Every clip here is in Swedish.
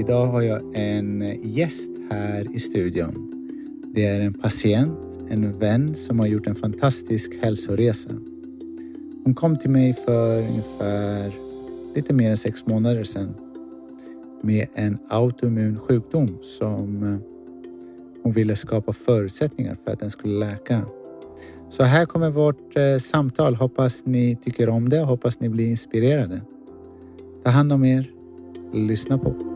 idag har jag en gäst här i studion. Det är en patient, en vän som har gjort en fantastisk hälsoresa. Hon kom till mig för ungefär lite mer än sex månader sedan med en autoimmun sjukdom som eh, hon ville skapa förutsättningar för att den skulle läka. Så här kommer vårt eh, samtal. Hoppas ni tycker om det och hoppas ni blir inspirerade. Ta hand om er. Lyssna på.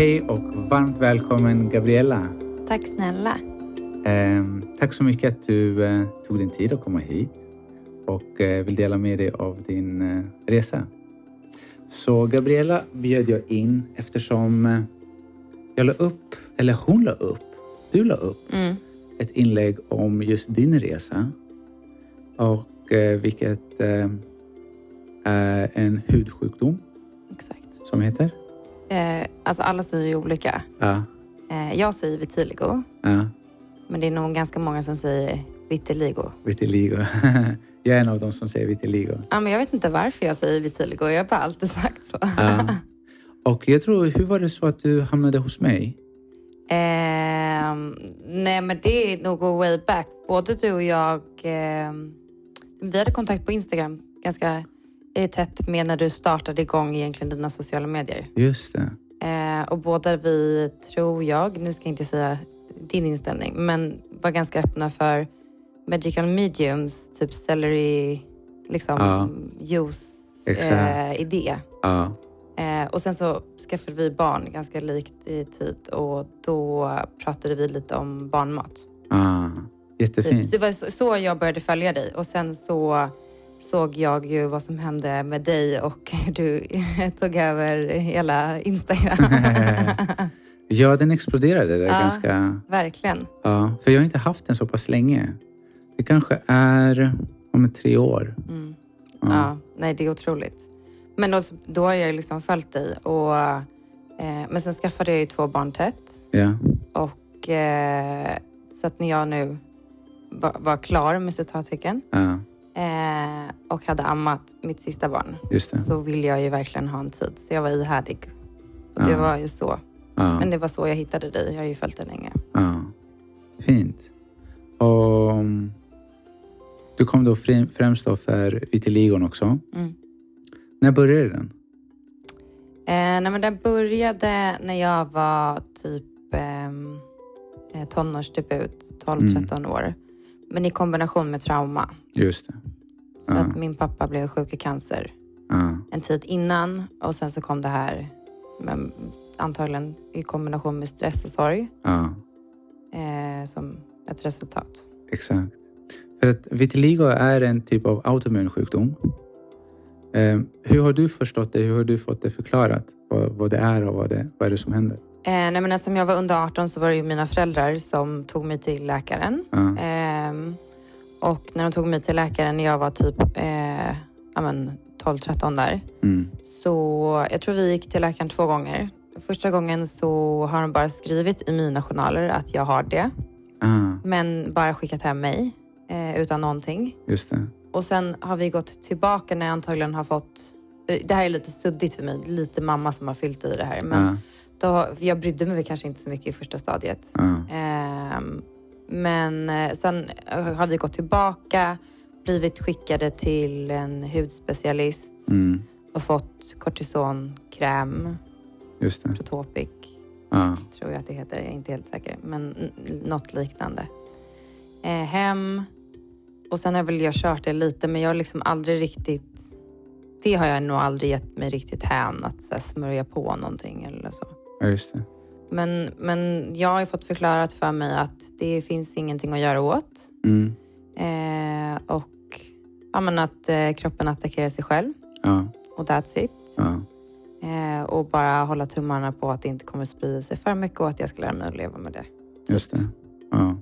Hej och varmt välkommen Gabriella. Tack snälla. Eh, tack så mycket att du eh, tog din tid att komma hit och eh, vill dela med dig av din eh, resa. Så Gabriella bjöd jag in eftersom eh, jag la upp, eller hon la upp, du la upp Mm. ett inlägg om just din resa och eh, vilket är en hudsjukdom Exakt. som heter? Eh, alltså alla säger ju olika. Ja, Eh, jag säger vitiligo, ja, men det är nog ganska många som säger vitiligo. vitiligo. jag är en av dem som säger vitiligo. Ja, men jag vet inte varför jag säger vitiligo. Jag har bara alltid sagt så. Ja. Och jag tror, hur var det så att du hamnade hos mig? Ehm, nej, men det är nog way back. Både du och jag, ehm, vi hade kontakt på Instagram ganska eh, tätt med när du startade igång egentligen dina sociala medier. Just det. Eh, och båda vi, tror jag, nu ska jag inte säga din inställning, men var ganska öppna för magical mediums, typ celery, liksom Ja. juice Exakt. eh. Ja, Eh, och sen så skaffade vi barn ganska likt i tid och då pratade vi lite om barnmat. ah, Typ. jättefint. Så det var så jag började följa dig och sen så såg jag ju vad som hände med dig och du tog över hela Instagram. Ja, den exploderade där Ja. ganska... Verkligen. Ja, för jag har inte haft den så pass länge. Det kanske är om tre år. Mm. Ja. Ja. nej det är otroligt. Men då, då har jag liksom följt dig och eh, men sen skaffade jag ju två barn tätt Ja, och eh, så att när jag nu var, var klar med citattecken ja, eh, och hade ammat mitt sista barn det. så ville jag ju verkligen ha en tid så jag var ihärdig. Och det Ja. var ju så. Ja, Men det var så jag hittade dig. Jag har ju följt dig länge. ja. Fint. Och mm, du kom då främst då för vitiligon också. Mm. När började den? Eh, nej, men den började när jag var typ ehm, eh, tonårsdebut, 12-13 år. Men i kombination med trauma. Just det. Så Ja. att min pappa blev sjuk i cancer Ja, en tid innan och sen så kom det här men, antagligen i kombination med stress och sorg ja, eh, som ett resultat. exakt. För att vitiligo är en typ av autoimmun sjukdom. Eh, hur har du förstått det? Hur har du fått det förklarat? Vad, vad det är och vad det, vad är det som händer? Eh, nej, men eftersom jag var under 18 så var det ju mina föräldrar som tog mig till läkaren. Ja, Ehm, och när de tog mig till läkaren när jag var typ eh, ja, men 12-13 där. mm, Så jag tror vi gick till läkaren två gånger. Första gången så har de bara skrivit i mina journaler att jag har det. ah, Men bara skickat hem mig eh, utan någonting. just det. Och sen har vi gått tillbaka när jag antagligen har fått... eh, Det här är lite suddigt för mig. Lite mamma som har fyllt i det här. Men Ja, då, jag brydde mig kanske inte så mycket i första stadiet. ja, Ehm, men eh, sen har vi gått tillbaka, blivit skickade till en hudspecialist mm, och fått kortisonkräm, just det. Protopic, Ja, tror jag att det heter. Jag är inte helt säker. Men något liknande. Eh, hem. Och sen har väl jag kört det lite, men jag har liksom aldrig riktigt... Det har jag nog aldrig gett mig riktigt hän, att så här, smörja på någonting eller så. Ja, just det. Men, men jag har ju fått förklarat för mig att det finns ingenting att göra åt. Mm, Eh, och ja, men att eh, kroppen attackerar sig själv. ja, Och that's it. ja, Eh, och bara hålla tummarna på att det inte kommer sprida sig för mycket och att jag ska lära mig att leva med det. just det. Ja.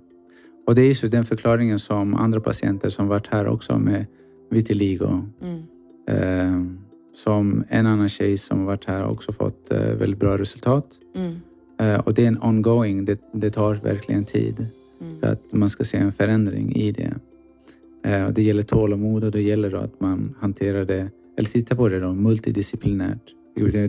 Och det är ju den förklaringen som andra patienter som varit här också med vitiligo. Mm. Som en annan tjej som varit här också fått eh, väldigt bra resultat. Mm. Eh, och det är en ongoing, det, det tar verkligen tid Mm. för att man ska se en förändring i det. Eh, och det gäller tålamod och det gäller att man hanterar det, eller tittar på det då, multidisciplinärt.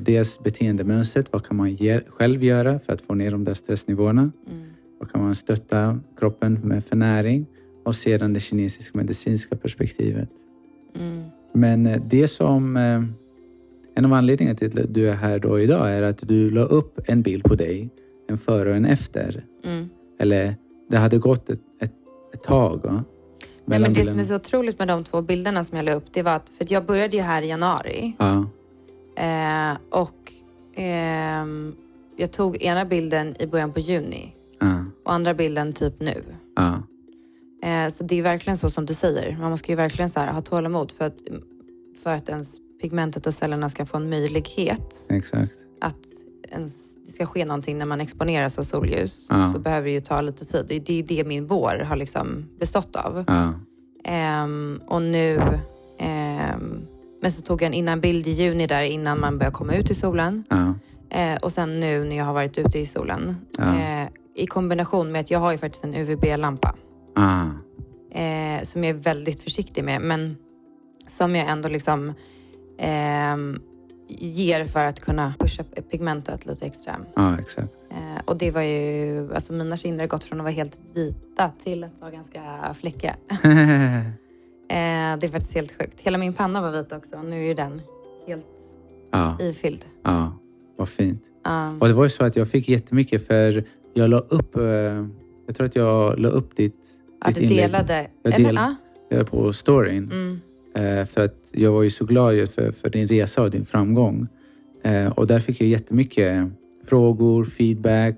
Dels beteendemönstret, vad kan man ge, själv göra för att få ner de där stressnivåerna? Mm. Vad kan man stötta kroppen med för näring? Och sedan det kinesiska medicinska perspektivet. Mm. Men eh, det som... eh, En av anledningarna till att du är här då idag är att du la upp en bild på dig, en före och en efter. Mm. Eller det hade gått ett, ett, ett tag va? Nej, men det som är så otroligt med de två bilderna som jag la upp, det var att, för att jag började ju här i januari Ja, eh, och ehm, jag tog ena bilden i början på juni ja, och andra bilden typ nu. ja, Eh, så det är verkligen så som du säger. Man måste ju verkligen så här, ha tålamod för att, för att ens pigmentet och cellerna ska få en möjlighet exakt. att ens, det ska ske någonting när man exponeras av solljus. Ja. Så behöver det ju ta lite tid. Det är det, min vår har liksom bestått av. Ja, Ehm, och nu... ehm, men så tog jag en innan bild i juni där innan man börjar komma ut i solen. ja, Eh, och sen nu när jag har varit ute i solen. Eh, I kombination med att jag har ju faktiskt en UVB-lampa. Ja, eh, som jag är väldigt försiktig med, men som jag ändå liksom ehm, ger för att kunna pusha pigmentet lite extra. ja, exakt. Eh, och det var ju, alltså mina kinder har gått från att vara helt vita till att vara ganska fläckiga. Eh, det är faktiskt helt sjukt. Hela min panna var vit också och nu är ju den helt ja, ifylld. ja, vad fint. Um, Och det var ju så att jag fick jättemycket för jag la upp, eh, jag tror att jag la upp ditt, att du delade. Jag eller, del- ja. eh, på storyn. mm, Eh, För att jag var ju så glad för, för din resa och din framgång. Eh, Och där fick jag jättemycket frågor, feedback,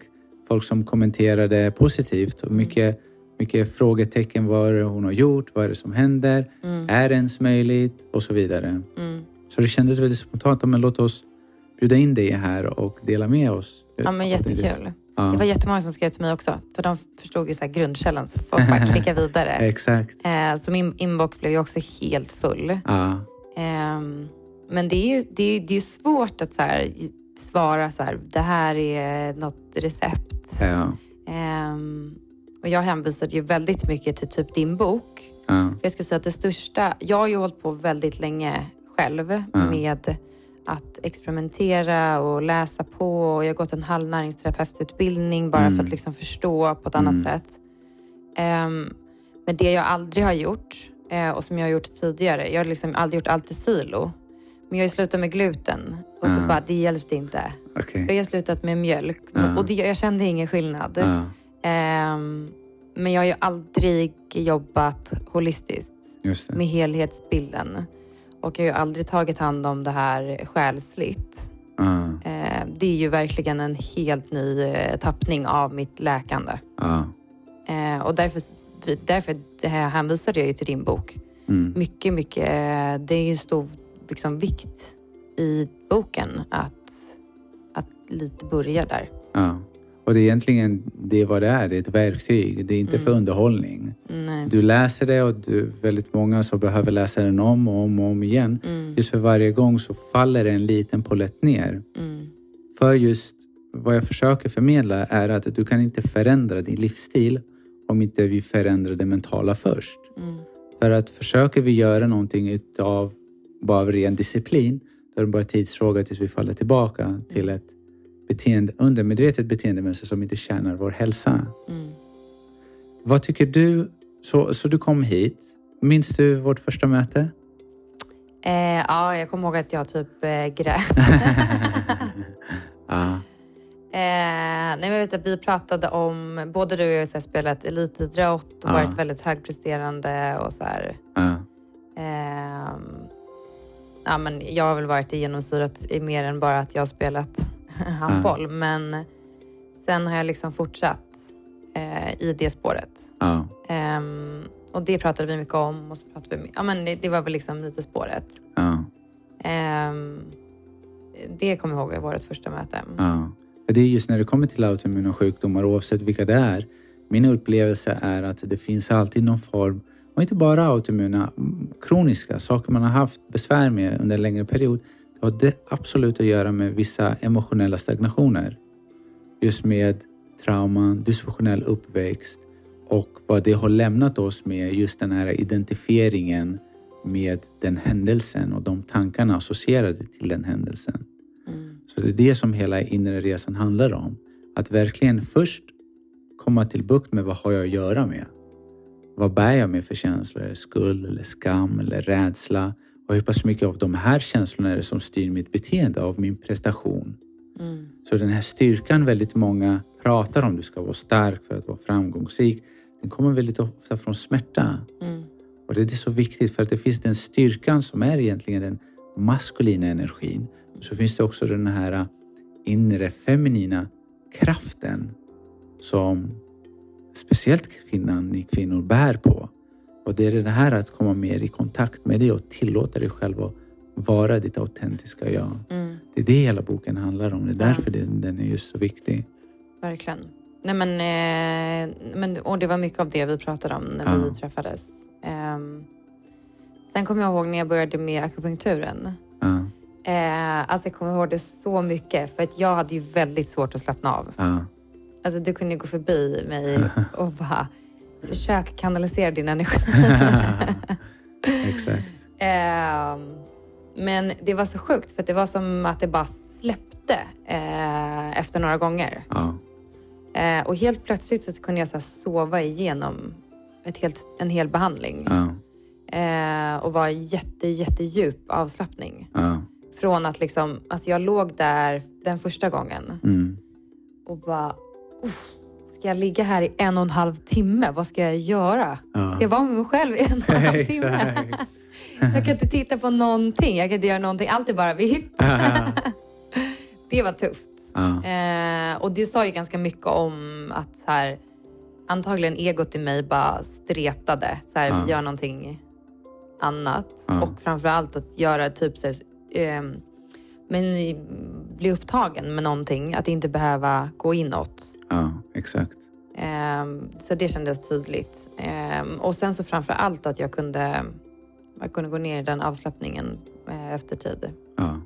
folk som kommenterade positivt och mycket, mycket frågetecken. Vad det hon har gjort? Vad är det som händer? mm, Är det ens möjligt? Och så vidare. mm. Så det kändes väldigt spontant. Men låt oss bjuda in dig här och dela med oss. Ja men jättekul. Det var jättemånga som skrev till mig också. För de förstod ju så grundkällan så folk bara klicka vidare. Exakt. Eh, så min inbox blev ju också helt full. Ehm, men det är ju det är, det är svårt att så här, svara så här, det här är något recept. ja, Ehm, och jag hänvisade ju väldigt mycket till typ din bok. ja, För jag skulle säga att det största, jag har ju hållit på väldigt länge själv Ja. med att experimentera och läsa på. Och jag har gått en halv näringsterapeututbildning bara Mm. för att liksom förstå på ett annat Mm. sätt. Ehm, men det jag aldrig har gjort eh, och som jag har gjort tidigare, jag har liksom aldrig gjort allt i silo. Men jag har slutat med gluten och så Ja. bara, det hjälpte inte. okej. Jag har slutat med mjölk Ja. och det, jag kände ingen skillnad. Ehm, men jag har ju aldrig jobbat holistiskt med helhetsbilden. Och jag har ju aldrig tagit hand om det här själsligt. Eh, det är ju verkligen en helt ny eh, tappning av mitt läkande. Eh, och därför, därför hänvisade jag ju till din bok. mm, Mycket, mycket. Det är ju stor liksom, vikt i boken att, att lite börja där. ja. Och det är egentligen det vad det är. Det är ett verktyg. Det är inte för Mm. underhållning. Nej. Du läser det och du, väldigt många som behöver läsa den om och om och om igen. Mm, Just för varje gång så faller en liten polett ner. mm, För just vad jag försöker förmedla är att du kan inte förändra din livsstil om inte vi förändrar det mentala först. mm, För att försöker vi göra någonting utav bara ren disciplin, då är det bara tidsfråga tills vi faller tillbaka till ett beteende, undermedvetet beteendemönster som inte tjänar vår hälsa. mm. Vad tycker du? Så, så du kom hit. Minns du vårt första möte? Eh, ja, jag kommer ihåg att jag typ eh, grät. ja, Eh, nej, men vet att vi pratade om, både du och jag har spelat elitidrott och Ja. varit väldigt högpresterande och så här. ja, ehm, ja, men jag har väl varit genomsyrat i mer än bara att jag har spelat handboll. Men sen har jag liksom fortsatt eh, i det spåret. ja, Ehm, och det pratade vi mycket om och så pratade vi, ja men det, det var väl liksom lite spåret. Ehm, det kommer jag ihåg var vårt första möte. ja. Det är just när det kommer till autoimmuna sjukdomar, oavsett vilka det är. Min upplevelse är att det finns alltid någon form, och inte bara autoimmuna, mm, kroniska saker man har haft besvär med under en längre period. Har det absolut att göra med vissa emotionella stagnationer. Just med trauman, dysfunktionell uppväxt Och vad det har lämnat oss med just den här identifieringen med den händelsen och de tankarna associerade till den händelsen. Mm. Så det är det som hela inre resan handlar om. Att verkligen först komma till bukt med vad har jag att göra med? Vad bär jag med för känslor? Skuld eller skam eller rädsla? Och hur pass mycket av de här känslorna är det som styr mitt beteende av min prestation? Mm. Så den här styrkan väldigt många pratar om, du ska vara stark för att vara framgångsrik, den kommer väldigt ofta från smärta. Mm. Och det är så viktigt för att det finns den styrkan som är egentligen den maskulina energin. Så finns det också den här inre feminina kraften som speciellt kvinnan, ni kvinnor bär på. Och det är det här att komma mer i kontakt med det och tillåta dig själv att vara ditt autentiska jag. Mm. Det är det hela boken handlar om. Det är Ja. därför den, den är just så viktig. Verkligen. Nej, men, eh, men, och det var mycket av det vi pratade om när Ja. vi träffades. Ehm, sen kommer jag ihåg när jag började med akupunkturen. Ja, Eh, alltså jag kommer ihåg det så mycket för att jag hade ju väldigt svårt att slappna av. ja, Alltså du kunde gå förbi mig och bara försök kanalisera din energi. exakt. Ehm, men det var så sjukt för det var som att det bara släppte eh, efter några gånger. Ja, Eh, och helt plötsligt så kunde jag så sova igenom ett helt, en hel behandling. ja, Eh, och var jätte, jättedjup avslappning. ja. Från att liksom, alltså jag låg där den första gången Mm. och bara, "Uff, ska jag ligga här i en och en halv timme? Vad ska jag göra? Ja. Ska jag vara med mig själv i en och en halv timme? Jag kan inte titta på någonting, jag kan inte göra någonting. Allt är bara vitt. Det var tufft. Ja, Eh, och det sa ju ganska mycket om att så här, antagligen egot i mig bara stretade. Så här, Ja. Vi gör någonting annat. Ja. Och framförallt att göra typ så här, ehm, men bli upptagen med någonting. Att inte behöva gå inåt. ja, exakt. Ehm, så det kändes tydligt. Ehm, och sen så framför allt att jag kunde, jag kunde gå ner i den avslappningen eh, efter tid. Ja,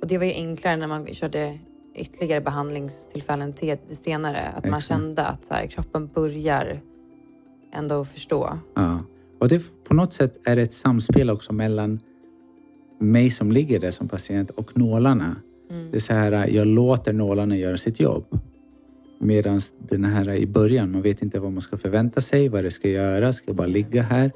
Och det var ju enklare när man körde ytterligare behandlingstillfällen senare. Att man Exakt. kände att så här, kroppen börjar ändå förstå. ja. Och det, på något sätt är det ett samspel också mellan mig som ligger där som patient och nålarna. Mm. Det är så här, jag låter nålarna göra sitt jobb. Medan den här i början, man vet inte vad man ska förvänta sig, vad det ska göra. Ska jag bara ligga här?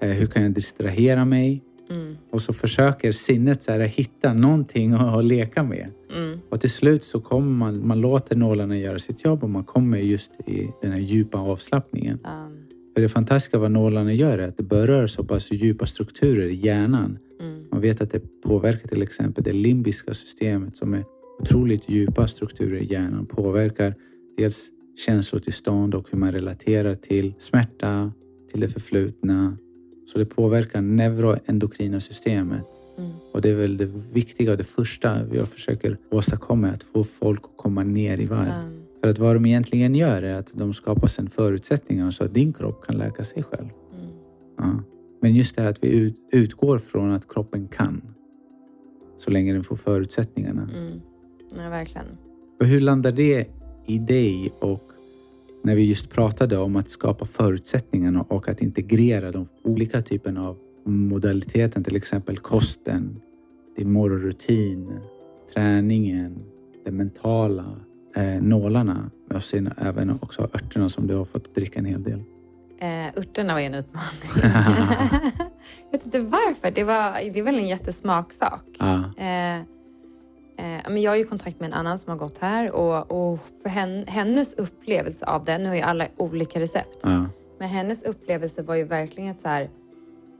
Eh, Hur kan jag distrahera mig? Mm. Och så försöker sinnet så här, hitta någonting att, att leka med. Mm. Och till slut så kommer man, man låter nålarna göra sitt jobb och man kommer just i den här djupa avslappningen. Um, För det fantastiska vad nålarna gör är att det berör så pass djupa strukturer i hjärnan. mm. Man vet att det påverkar till exempel det limbiska systemet som är otroligt djupa strukturer i hjärnan. Påverkar dels känslotillstånd och hur man relaterar till smärta, till det förflutna. Så det påverkar neuroendokrina systemet. Mm. Och det är väl det viktiga och det första jag försöker åstadkomma, att få folk att komma ner i varv. Um, För att vad de egentligen gör är att de skapar sen förutsättningar så att din kropp kan läka sig själv. mm. Ja. Men just det här att vi ut, utgår från att kroppen kan. Så länge den får förutsättningarna. Mm. Ja, verkligen. Och hur landar det i dig och när vi just pratade om att skapa förutsättningarna och att integrera de olika typerna av modaliteten, till exempel kosten, din morgonrutin, träningen, det mentala, eh, nålarna och sen även också örterna som du har fått dricka en hel del. Eh, örterna var ju en utmaning. jag vet inte varför. Det, var, det är väl en jättesmaksak. Ja, Eh, eh, men jag har ju kontakt med en annan som har gått här och, och för hen, hennes upplevelse av det, nu har ju alla olika recept, ja, men hennes upplevelse var ju verkligen att så här,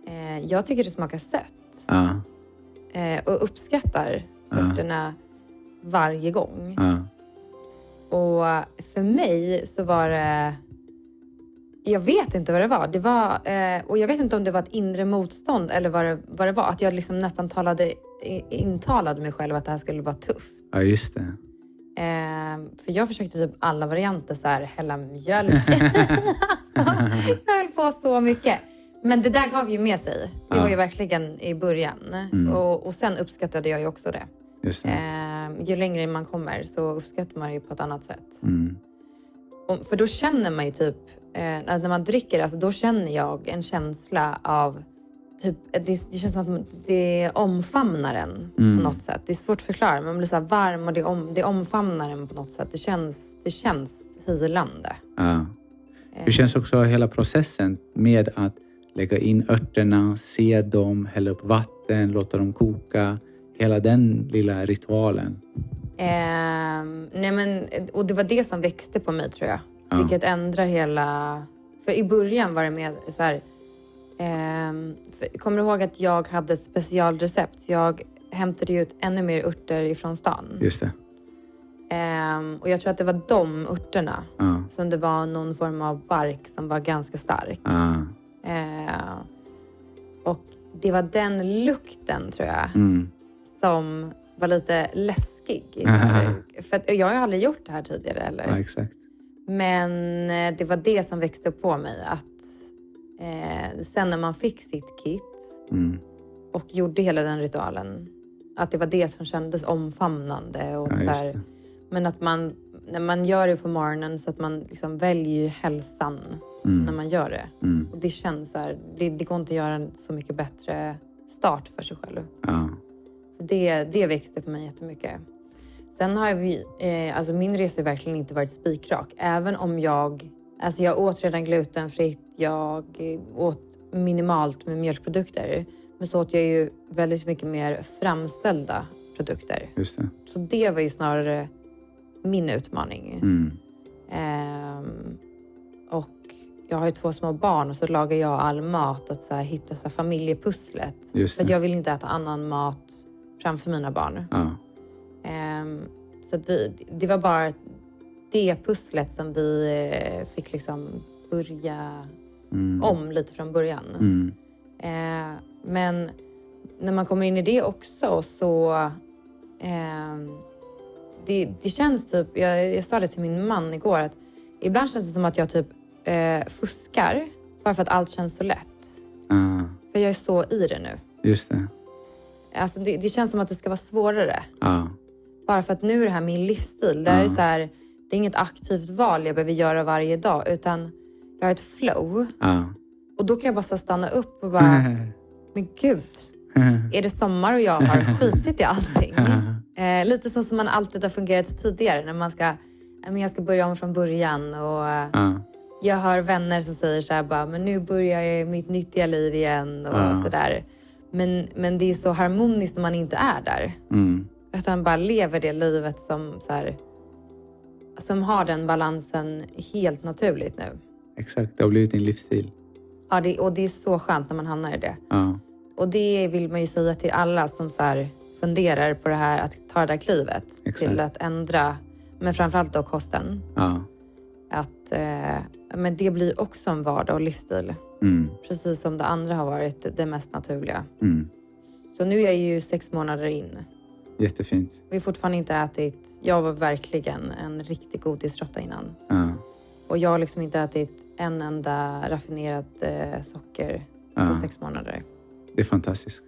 eh, jag tycker det smakar sött ja, eh, och uppskattar örterna varje gång. Och för mig så var det... Jag vet inte vad det var. Det var eh, och jag vet inte om det var ett inre motstånd eller vad det, vad det var. Att jag liksom nästan talade, intalade mig själv att det här skulle vara tufft. ja, just det. Eh, för jag försökte typ alla varianter, så här, hälla mjölk. alltså, jag höll på så mycket. Men det där gav ju med sig. Det Ja. var ju verkligen i början. Mm. Och, och sen uppskattade jag ju också det. Just det. Eh, ju längre man kommer så uppskattar man det ju på ett annat sätt. Mm. För då känner man ju typ, eh, när man dricker, alltså då känner jag en känsla av Typ, det, det känns som att det omfamnar en Mm. på något sätt. Det är svårt att förklara, men man blir så varm och det, om, det omfamnar en på något sätt. Det känns, det känns hilande. Ja. Hur känns också hela processen med att lägga in örterna, se dem, hälla upp vatten, låta dem koka. Hela den lilla ritualen. Ehm, nej men, och det var det som växte på mig tror jag. Ja. Vilket ändrar hela... För i början var det med så här... för, kommer du ihåg att jag hade specialrecept? Jag hämtade ut ännu mer örter ifrån stan. Just det. Ehm, och jag tror att det var de örterna Ja. som det var någon form av bark som var ganska stark. Ja. Ehm, och det var den lukten tror jag Mm. Som var lite läskig. För jag har ju aldrig gjort det här tidigare. Eller? ja, exakt. Men eh, det var det som växte på mig. Att eh, sen när man fick sitt kit Mm. och gjorde hela den ritualen. Att det var det som kändes omfamnande. Och Ja, så här, men att man, när man gör det på morgonen så att man liksom väljer ju hälsan när Mm. man gör det. Mm. Och det känns så här, det, det går inte att göra en så mycket bättre start för sig själv. Ja. Så det, det växte på mig jättemycket. Sen har vi, eh, alltså min resa har verkligen inte varit spikrak. Även om jag, alltså jag åt redan glutenfritt, jag åt minimalt med mjölkprodukter. Men så åt jag ju väldigt mycket mer framställda produkter. Just det. Så det var ju snarare min utmaning. Mm. Ehm, och jag har ju två små barn och så lagar jag all mat. Att så hitta så familjepusslet. För jag vill inte äta annan mat framför mina barn. Ja. Ehm, så vi, det var bara det pusslet som vi eh, fick liksom börja Mm. om lite från början. Mm. Eh, men när man kommer in i det också så... ehm, det, det känns typ... Jag, jag sa det till min man igår att ibland känns det som att jag typ eh, fuskar bara för att allt känns så lätt. Ja. För jag är så i det nu. Just det. Alltså det, det känns som att det ska vara svårare. Ja. Bara för att nu är det här min livsstil. Det, här är Ja. så här, det är inget aktivt val jag behöver göra varje dag utan jag har ett flow. Ja. Och då kan jag bara stanna upp och bara, men gud, är det sommar och jag har skitit i allting? Eh, lite så som man alltid har fungerat tidigare när man ska, "Ja, men jag ska börja om från början. Och Ja. jag har vänner som säger så här bara, men nu börjar jag mitt nyttiga liv igen och Ja. sådär. Men, men det är så harmoniskt när man inte är där. Mm. Utan bara lever det livet som så här, som har den balansen helt naturligt nu. Exakt. Det har blivit din livsstil. Ja, det, och det är så skönt när man hamnar i det. Ja. Och det vill man ju säga till alla som så här funderar på det här att ta det där klivet Exakt. till att ändra, men framförallt då kosten. Ja. Att eh, men det blir också en vardag och livsstil. Mm. Precis som det andra har varit det mest naturliga. Mm. Så nu är jag ju sex månader in. Jättefint. Vi har fortfarande inte ätit... Jag var verkligen en riktig godisråtta innan. Ja. Och jag har liksom inte ätit en enda raffinerat eh, socker på Ja. sex månader. Det är fantastiskt.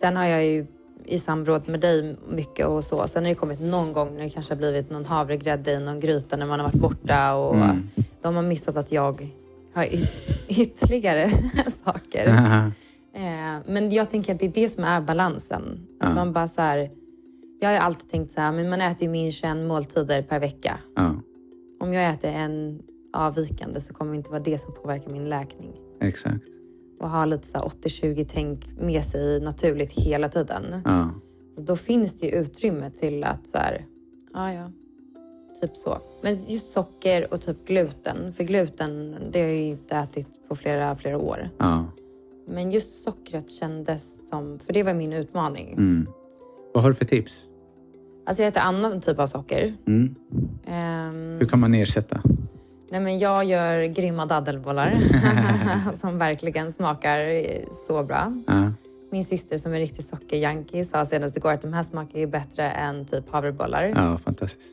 Sen har jag ju i samråd med dig mycket och så. Sen har det kommit någon gång när det kanske har blivit någon havregrädde i någon gryta när man har varit borta och Mm. de har missat att jag har y- ytterligare saker. Eh, men jag tänker att det är det som är balansen. Att Ja. man bara så här, jag har ju alltid tänkt så här, men man äter ju minst 21 måltider per vecka. Ja. Om jag äter en avvikande så kommer det inte vara det som påverkar min läkning. Exakt. Och ha lite så här 80-20 tänk med sig naturligt hela tiden. Ja. Så då finns det ju utrymme till att så här, ja ja, typ så. Men just socker och typ gluten, för gluten det har jag ju inte ätit på flera, flera år. Ja. Men just sockret kändes som, för det var min utmaning. Mm. Vad har du för tips? Alltså jag äter annan typ av socker. Mm. Ehm, Hur kan man ersätta? nej men jag gör grymma daddelbollar som verkligen smakar så bra. Ja. Min syster som är riktig sockerjunkie sa senast igår att de här smakar ju bättre än typ havrebollar. ja, fantastiskt.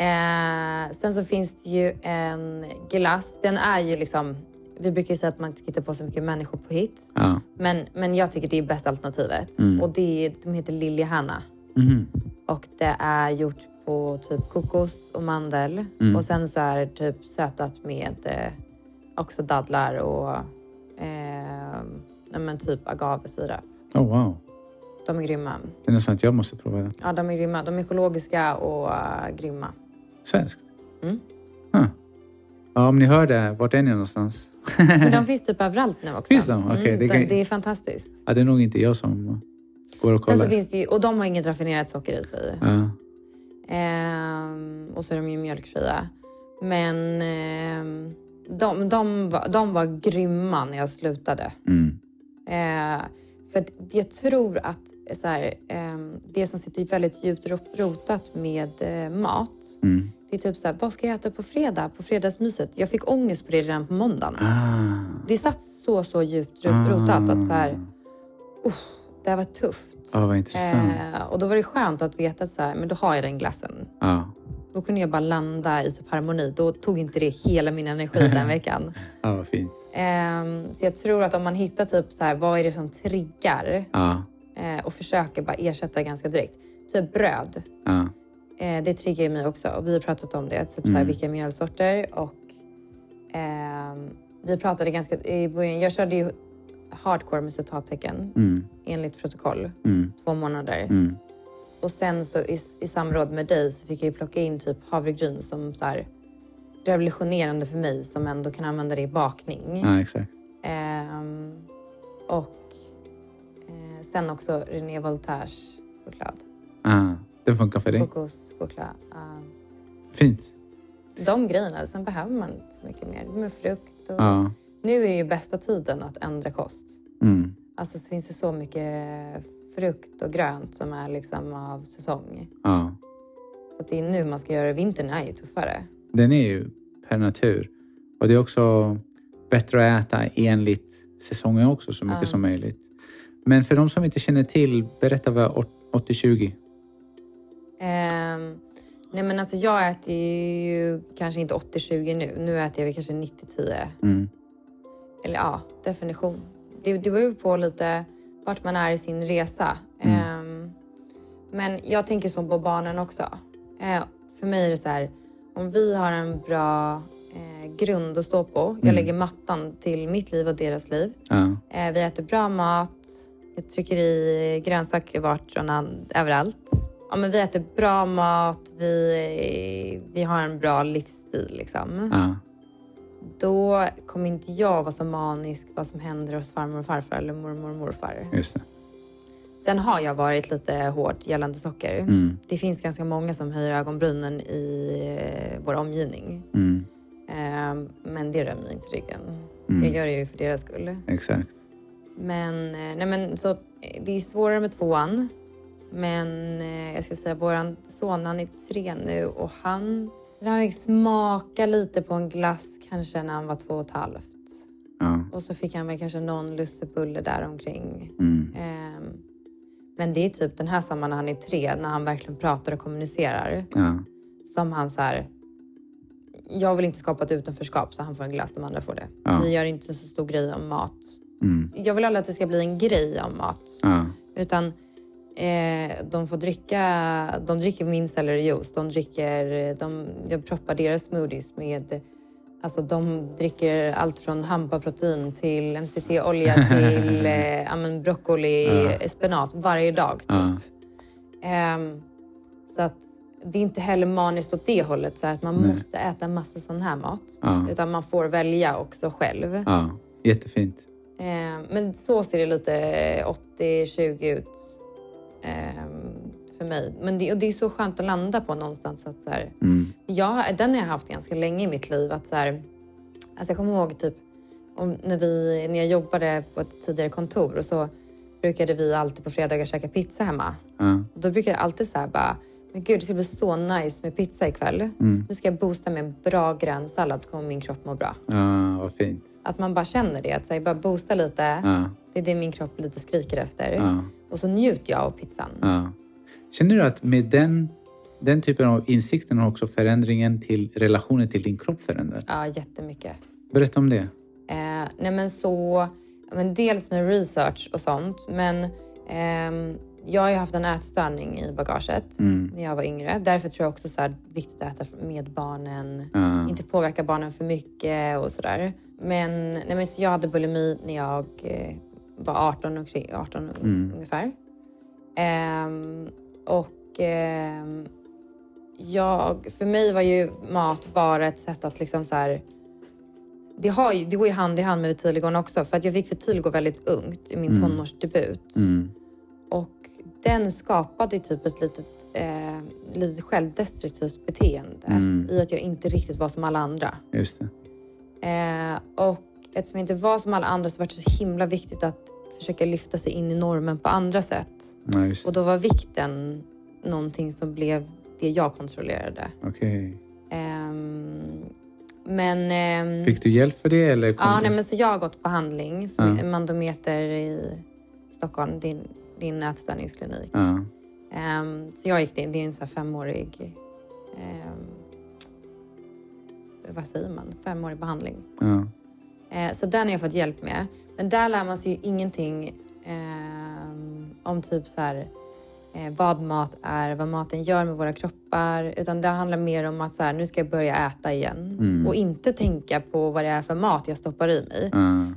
Eh, sen så finns det ju en glass. Den är ju liksom... Vi brukar ju säga att man inte ska hitta på så mycket människor på hit. Ja. Men, men jag tycker det är bästa alternativet. Mm. Och det är, de heter Liljehanna. Mhm. Och det är gjort på typ kokos och mandel. Mm. Och sen så är det typ sötat med eh, också dadlar och eh, men typ agavesirap. Oh, wow. De är grymma. Det är nästan att jag måste prova det. Ja, de är grymma. De är ekologiska och eh, grymma. Svenskt? Mm. Huh. Ja, om ni hör det, vart är ni någonstans? Men de finns typ överallt nu också. Finns de? Okej, mm, det kan- det är fantastiskt. Ja, det är nog inte jag som går och Sen kollar. så finns det ju, och de har inget raffinerat socker i sig. Ja. Ehm, och så är de ju mjölkfria. Men ehm, de, de, var, de var grymma när jag slutade. Mm. Eh, för jag tror att så här, ehm, det som sitter väldigt djupt ro- rotat med eh, mat, Mm. det är typ så här, vad ska jag äta på fredag? På fredagsmyset? Jag fick ångest på det redan på måndagen. Ah. Det satt så, så djupt ro- rotat att så här, det här var tufft. Ja, vad intressant. Eh, och då var det skönt att veta att så här, men då har jag den glassen. Ja. Då kunde jag bara landa i typ harmoni. Då tog inte det hela min energi den veckan. ja, vad fint. Ehm, så jag tror att om man hittar typ så här, vad är det som triggar Ja. eh, och försöker bara ersätta ganska direkt. Typ bröd. Ja. Eh, det triggar mig också. Och vi har pratat om det. Typ så här, Mm. vilka mjölsorter och ehm, vi pratade ganska i början. Jag körde ju hardcore med citattecken Mm. enligt protokoll. Mm. Två månader. Mm. Och sen så i, i samråd med dig så fick jag ju plocka in typ havregryn som så här revolutionerande för mig som ändå kan använda det i bakning. Ja, exakt. Ehm, och eh, sen också René Voltaires choklad. Ah, det funkar för dig. Kokoschoklad. Uh, Fint. de grejerna. Sen behöver man inte så mycket mer. Med frukt och... Ja. Nu är det ju bästa tiden att ändra kost. Mm. Alltså så finns det så mycket frukt och grönt som är liksom av säsong. Ja. Så att det är nu man ska göra det. Vintern är ju tuffare. Den är ju per natur. Och det är också bättre att äta enligt säsongen också så mycket Ja. som möjligt. Men för de som inte känner till, berätta vad åt- 80-20. Ehm, nej men alltså jag äter ju kanske inte 80-20 nu. Nu äter jag väl kanske 90-10. Mm. Eller ja, definition. Det, det beror ju på lite vart man är i sin resa. Mm. Ehm, men jag tänker så på barnen också. Eh, för mig är det så här, om vi har en bra eh, grund att stå på. Jag Mm. lägger mattan till mitt liv och deras liv. Ja. Eh, vi äter bra mat. Jag trycker i grönsaker vart och överallt. Ja, men vi äter bra mat. Vi, vi har en bra livsstil. Liksom. Ja. Då kommer inte jag vara så manisk vad som händer hos farmor och farfar eller mormor och morfar. Just det. Sen har jag varit lite hård gällande socker. Mm. Det finns ganska många som höjer ögonbrynen i eh, vår omgivning. Mm. Eh, men det rör mig inte ryggen. Mm. Jag gör det ju för deras skull. Exakt. Men, eh, nej men så, eh, det är svårare med tvåan. Men eh, jag ska säga, våran son han är tre nu och han, han fick smaka lite på en glass kanske när han var två och ett halvt. Ja. Och så fick han väl kanske någon lussebulle där omkring. Mm. Ehm, men det är typ den här sommaren när han är tre, när han verkligen pratar och kommunicerar. Ja. Som han så här. Jag vill inte skapa ett utanförskap så han får en glass, de andra får det. Ja. Vi gör inte så stor grej om mat. Mm. Jag vill aldrig att det ska bli en grej om mat. Ja. Utan eh, de får dricka, de dricker min cellerijuice. De dricker, de, jag proppar deras smoothies med Alltså de dricker allt från hampaprotein till MCT-olja till eh, broccoli, Ja. spenat varje dag. Typ. Ja. Ehm, så att det är inte heller maniskt åt det hållet, så att man Nej. måste äta massa sån här mat. Ja. Utan man får välja också själv. ja. Jättefint. Ehm, men så ser det lite 80-20 ut ehm, för mig. Men det, och det är så skönt att landa på någonstans. Att så här, Mm. jag, den har jag haft ganska länge i mitt liv. Att så här, alltså jag kommer ihåg typ, om, när, vi, när jag jobbade på ett tidigare kontor och så brukade vi alltid på fredagar käka pizza hemma. Ja. Då brukar jag alltid säga bara, men gud det ska bli så nice med pizza ikväll. Mm. Nu ska jag boosta med en bra grön sallad så kommer min kropp må bra. ja, vad fint. Att man bara känner det, att så här, bara boosta lite. Ja. Det är det min kropp lite skriker efter. Ja. Och så njuter jag av pizzan. Ja. Känner du att med den, den typen av insikten har också förändringen till relationen till din kropp förändrats? Ja, jättemycket. Berätta om det. Eh, nej men så, men dels med research och sånt, men ehm, jag har ju haft en ätstörning i bagaget Mm. när jag var yngre. Därför tror jag också så här, viktigt att äta med barnen. Ja. Inte påverka barnen för mycket och sådär. Men, nej, men så jag hade bulimi när jag eh, var 18, och, 18 Mm. ungefär. Ehm, och ehm, jag, för mig var ju mat bara ett sätt att liksom så här, det, har ju, det går ju hand i hand med vitiligon också. För att jag fick vitiligo väldigt ungt i min Mm. tonårsdebut. Mm. Och den skapade typ ett litet, eh, litet självdestruktivt beteende Mm. i att jag inte riktigt var som alla andra. Just det. Eh, och eftersom jag inte var som alla andra så var det så himla viktigt att försöka lyfta sig in i normen på andra sätt. Ja, Och då var vikten någonting som blev det jag kontrollerade. Okej. Ehm, men... ehm, Fick du hjälp för det eller? Ja, du- nej, men så jag har gått behandling som Ja. Mandometer i Stockholm, din, din ätstörningsklinik. Ja. Ehm, så jag gick det, det är en så femårig... vad säger man? Femårig behandling. Ja. Eh, så den har jag fått hjälp med. Men där lär man sig ju ingenting ehm, om typ så här, eh, vad mat är, vad maten gör med våra kroppar. Utan det handlar mer om att så här, nu ska jag börja äta igen. Mm. Och inte tänka på vad det är för mat jag stoppar i mig.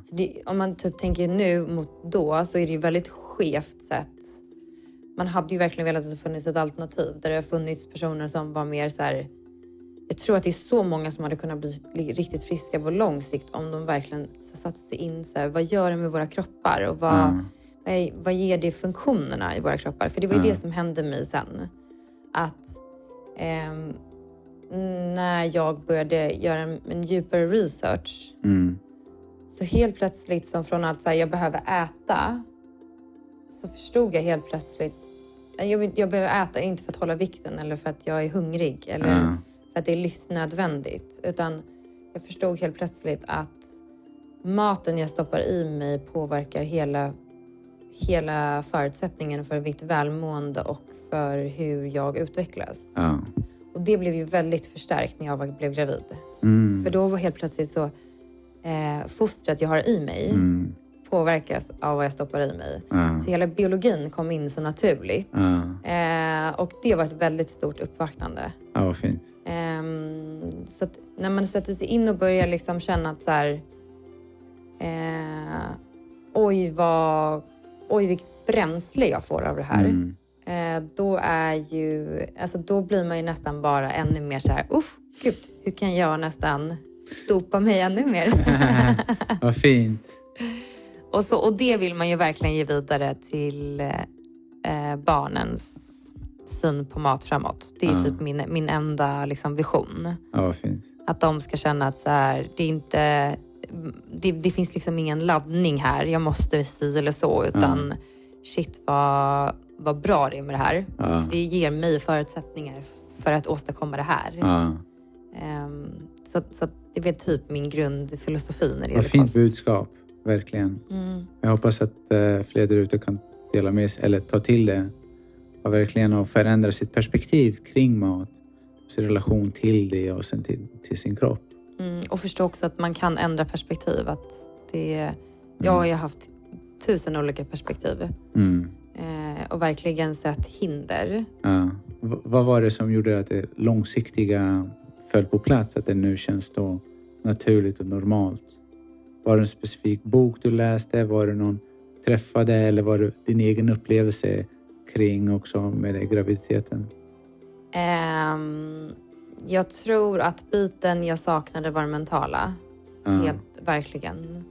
Så det, om man typ tänker nu mot då så är det ju väldigt skevt sätt. Man hade ju verkligen velat att det funnits ett alternativ där det har funnits personer som var mer så här. Jag tror att det är så många som hade kunnat bli li- riktigt friska på lång sikt om de verkligen så satte sig in så här, vad gör det med våra kroppar och vad, Ja. vad, vad ger det funktionerna i våra kroppar? För det var ju Ja. det som hände mig sen. Att ehm, när jag började göra en, en djupare research Mm. så helt plötsligt, som från att så här, jag behöver äta, så förstod jag helt plötsligt jag, jag behöver äta inte för att hålla vikten eller för att jag är hungrig eller Ja. För att det är livsnödvändigt. Utan jag förstod helt plötsligt att maten jag stoppar i mig påverkar hela, hela förutsättningen för mitt välmående och för hur jag utvecklas. Ja. Och det blev ju väldigt förstärkt när jag var, blev gravid. Mm. För då var helt plötsligt så eh, fostret jag har i mig Mm. påverkas av vad jag stoppar i mig. Ja. Så hela biologin kom in så naturligt. Ja. Eh, och det var ett väldigt stort uppvaktande. ja, vad fint. Ehm, så när man sätter sig in och börjar liksom känna att så här, eh, oj, vad, oj vilket bränsle jag får av det här. Mm. Eh, då är ju, alltså då blir man ju nästan bara ännu mer så här, uff, gud, hur kan jag nästan dopa mig ännu mer? vad fint. och, så, och det vill man ju verkligen ge vidare till eh, barnens syn på mat framåt. Det är Ja. typ min, min enda liksom, vision. Ja, fint. Att de ska känna att så här, det inte... Det, det finns liksom ingen laddning här. Jag måste si eller så. Utan shit vad, vad bra det är med det här. Ja. Det ger mig förutsättningar för att åstadkomma det här. Ja. Ehm, så så det är typ min grundfilosofi när det Vad gäller fint kost. budskap. Verkligen. Mm. Jag hoppas att eh, fler där ute kan dela med sig eller ta till det och verkligen och förändra sitt perspektiv kring mat, sin relation till det och sen till, till sin kropp. Mm. Och förstå också att man kan ändra perspektiv. Att det, jag har ju haft tusen olika perspektiv. Mm. Eh, och verkligen sett hinder. Ja. V- vad var det som gjorde att det långsiktiga föll på plats? Att det nu känns då naturligt och normalt? Var det en specifik bok du läste? Var det någon träffade eller var det din egen upplevelse kring också med graviditeten? Ehm, jag tror att biten jag saknade var det mentala. Ja. Helt verkligen.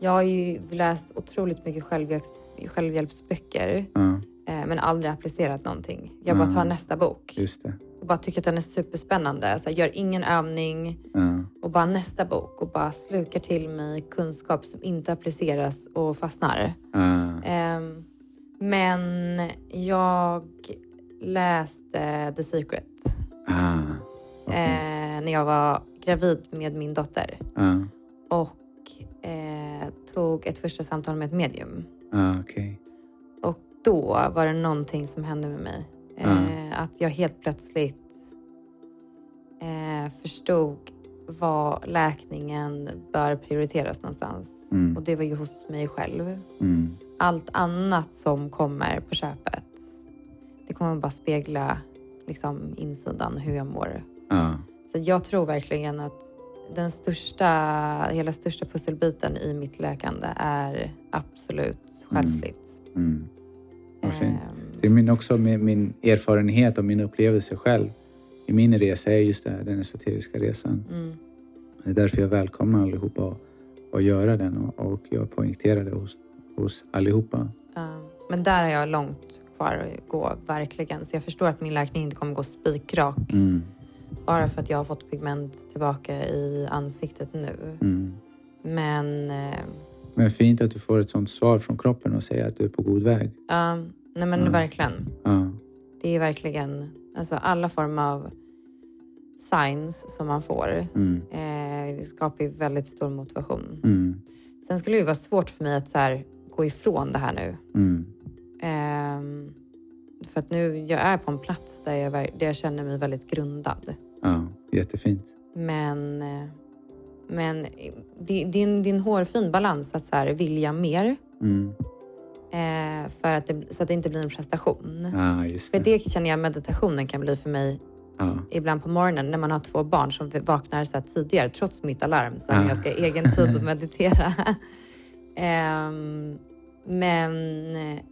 Jag har ju läst otroligt mycket självhjälps, självhjälpsböcker Ja, eh, men aldrig applicerat någonting. Jag bara Mm. tar nästa bok just det. och bara tycker att den är superspännande. Så jag gör ingen övning Ja. och bara nästa bok och bara slukar till mig kunskap som inte appliceras och fastnar. Ja. Ehm, men jag läste The Secret Ah, eh, när jag var gravid med min dotter Ja. och eh, tog ett första samtal med ett medium. Ah, okej. Och då var det någonting som hände med mig. Eh, Att jag helt plötsligt eh, förstod var läkningen bör prioriteras någonstans. Mm. Och det var ju hos mig själv. Mm. Allt annat som kommer på köpet det kommer bara spegla liksom, insidan, hur jag mår. Ja. Så jag tror verkligen att den största, hela största pusselbiten i mitt läkande är absolut själsligt. Mm. Vad fint. Ehm, Det är min, också min, min erfarenhet och min upplevelse själv i min resa är just det, här, den esoteriska resan. mm, Det är därför jag välkomnar allihopa att, att göra den och, och jag poängterar det hos, hos allihopa. ja. men där har jag långt kvar att gå, verkligen. Så jag förstår att min läkning inte kommer gå spikrak Mm. bara för att jag har fått pigment tillbaka i ansiktet nu. Mm. Men eh, Men fint att du får ett sånt svar från kroppen och säger att du är på god väg. ja, nej men verkligen. Det är verkligen alltså alla former av signs som man får Mm. eh, skapar ju väldigt stor motivation. Mm. Sen skulle det ju vara svårt för mig att så här, gå ifrån det här nu. Mm. Ehm, för att nu, jag är på en plats där jag, där jag känner mig väldigt grundad. Ja, jättefint. Men, eh, men det, det, är en, det är en hårfin balans att så här, vilja mer. Mm. Eh, för att det, så att det inte blir en prestation. Ja, just För det. det känner jag meditationen kan bli för mig Ja. ibland på morgonen när man har två barn som vaknar så tidigare trots mitt alarm så Ah. jag ska ha egen tid att meditera. Ehm, men eh,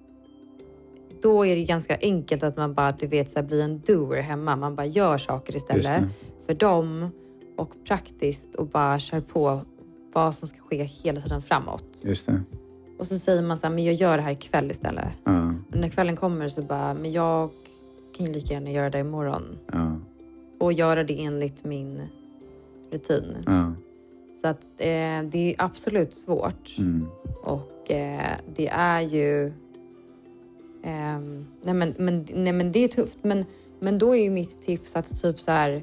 då är det ganska enkelt att man bara du vet, så här, blir en doer hemma. Man bara gör saker istället det. för dem och praktiskt och bara kör på vad som ska ske hela tiden framåt. Just det. Och så säger man så här, men jag gör det här ikväll istället. Ja. Och när kvällen kommer så bara, men jag kan ju lika gärna göra det imorgon. Ja. Och göra det enligt min rutin. Ja. Så att eh, det är absolut svårt. Mm. Och eh, det är ju... ehm, nej, men, men, nej men det är tufft. Men, men då är ju mitt tips att typ så här...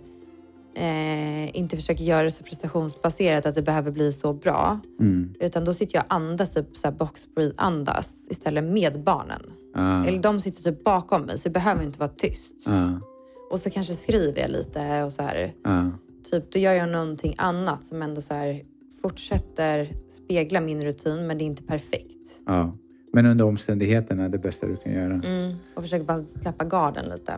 Eh, inte försöka göra det så prestationsbaserat att det behöver bli så bra. Mm. Utan då sitter jag och andas typ så här box breathe andas istället med barnen. Ja. Eller de sitter typ bakom mig så det behöver inte vara tyst. Ja. Och så kanske skriver jag lite och så här. Ja. Typ då gör jag någonting annat som ändå så här fortsätter spegla min rutin men det är inte perfekt. Men under omständigheterna är det bästa du kan göra. Mm. Och försöker bara släppa garden lite.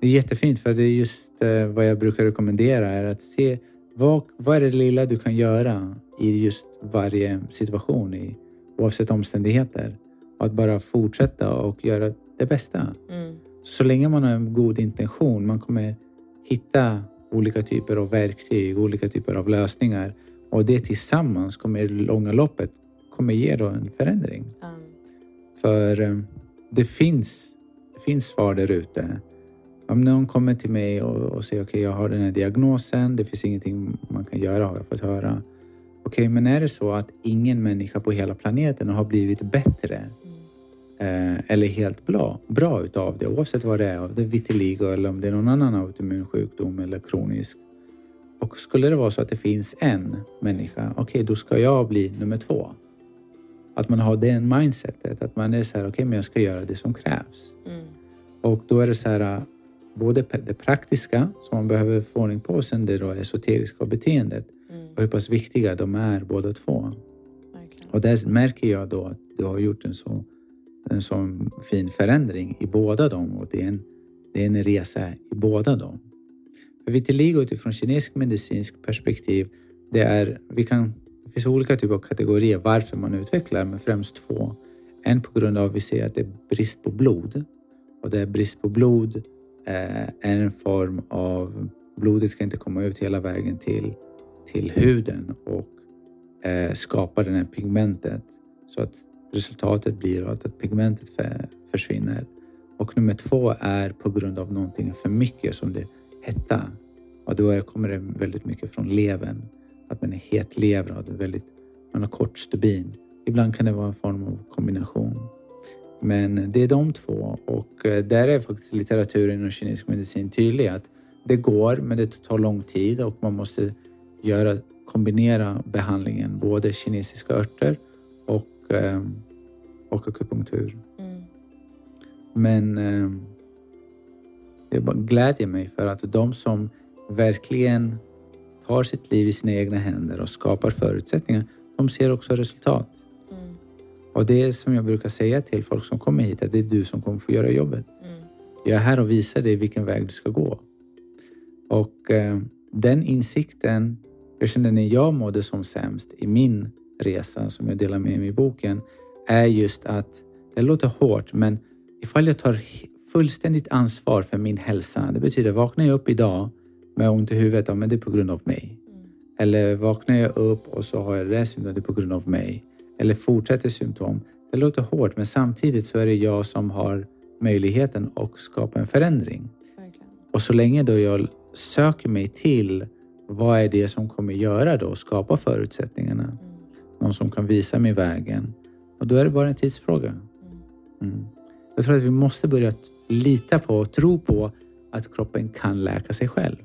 Det är jättefint för det är just eh, vad jag brukar rekommendera är att se vad, vad är det lilla du kan göra i just varje situation i, oavsett omständigheter. Och att bara fortsätta och göra det bästa. Mm. Så länge man har en god intention, man kommer hitta olika typer av verktyg, olika typer av lösningar och det tillsammans kommer i det långa loppet kommer ge då en förändring. Um, För eh, det finns, det finns svar där ute. Om någon kommer till mig och, och säger okej, jag har den här diagnosen, det finns ingenting man kan göra har jag fått höra. Okej, men är det så att ingen människa på hela planeten har blivit bättre mm. eh, eller helt bra, bra utav det, oavsett vad det är, om det är vitiligo eller om det är någon annan autoimmun sjukdom eller kronisk. Och skulle det vara så att det finns en människa, okej, då ska jag bli nummer två. Att man har det mindsetet, att man är så här, okej, men jag ska göra det som krävs. Mm. Och då är det så här, både det praktiska som man behöver få ordning på och sen det då esoteriska beteendet Mm. och hur pass viktiga de är båda två. Verkligen. Och där märker jag då att du har gjort en så, en sån fin förändring i båda dem och det är en, det är en resa i båda dem. För vitiligo utifrån kinesisk medicinsk perspektiv, det, är, vi kan, det finns olika typer av kategorier varför man utvecklar, men främst två. En på grund av att vi ser att det är brist på blod. Och det är brist på blod eh, är en form av... Blodet ska inte komma ut hela vägen till, till huden och eh, skapa det här pigmentet så att resultatet blir att, att pigmentet för, försvinner. Och nummer två är på grund av någonting för mycket som det hetta. Och då kommer det väldigt mycket från levern. Att man är hetlevrad och väldigt, man har kort stubin. Ibland kan det vara en form av kombination. Men det är de två och eh, där är faktiskt litteraturen inom kinesisk medicin tydlig att det går men det tar lång tid och man måste göra, kombinera behandlingen både kinesiska örter och, eh, och akupunktur. Mm. Men eh, det glädjer mig för att de som verkligen tar sitt liv i sina egna händer och skapar förutsättningar, de ser också resultat. Mm. Och det är som jag brukar säga till folk som kommer hit, att det är du som kommer få göra jobbet. Mm. Jag är här och visar dig vilken väg du ska gå. Och eh, den insikten, jag kände när jag mådde som sämst i min resa som jag delar med mig i boken, är just att, det låter hårt, men ifall jag tar fullständigt ansvar för min hälsa, det betyder vaknar jag upp idag med ont i huvudet, ja, men det är på grund av mig. Eller vaknar jag upp och så har jag det det är på grund av mig. Eller fortsätter symptom. Det låter hårt, men samtidigt så är det jag som har möjligheten att skapa en förändring. Verkligen. Och så länge då jag söker mig till vad är det som kommer göra då, skapa förutsättningarna. Mm. Någon som kan visa mig vägen. Och då är det bara en tidsfråga. Mm. Mm. Jag tror att vi måste börja lita på och tro på att kroppen kan läka sig själv.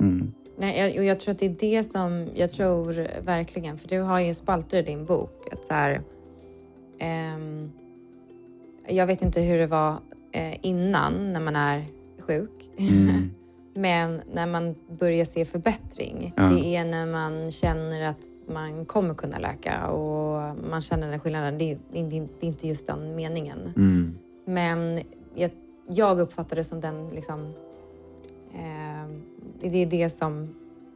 Mm. Nej, jag, och jag tror att det är det som jag tror verkligen, för du har ju spalter i din bok. Att så här, ehm, jag vet inte hur det var eh, innan när man är sjuk. Mm. Men när man börjar se förbättring, Ja. det är när man känner att man kommer kunna läka och man känner den skillnaden. Det är, det är det är inte just den meningen. Mm. Men jag, jag uppfattar det som den liksom... Det är det som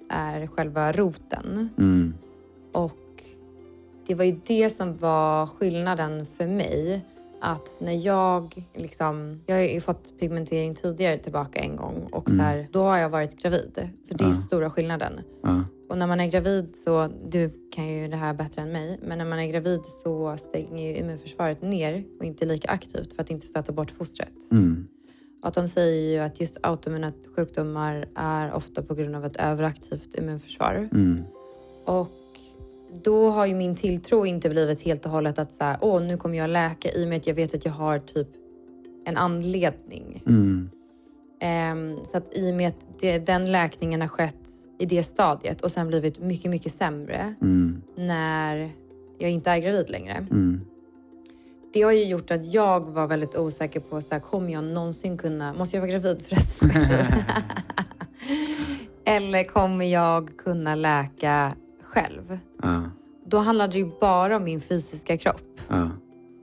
är själva roten. Mm. Och det var ju det som var skillnaden för mig. Att när jag liksom... Jag har ju fått pigmentering tidigare tillbaka en gång och så här, då har jag varit gravid. Så det är Ja. stora skillnaden. Ja. Och när man är gravid så, du kan ju det här bättre än mig, men när man är gravid så stänger ju immunförsvaret ner och inte lika aktivt för att inte stöta bort fostret. Mm. Att de säger ju att just autoimmuna sjukdomar är ofta på grund av ett överaktivt immunförsvar. Mm. Och då har ju min tilltro inte blivit helt och hållet att så här, åh nu kommer jag läka i och med att jag vet att jag har typ en anledning. Mm. Ehm, så att i och med att det, den läkningen har skett i det stadiet och sen blivit mycket, mycket sämre Mm. när jag inte är gravid längre. Mm. Det har ju gjort att jag var väldigt osäker på så här, kommer jag någonsin kunna, måste jag vara gravid för resten av mitt liv? Eller kommer jag kunna läka själv? Ja. Då handlade det ju bara om min fysiska kropp. Ja.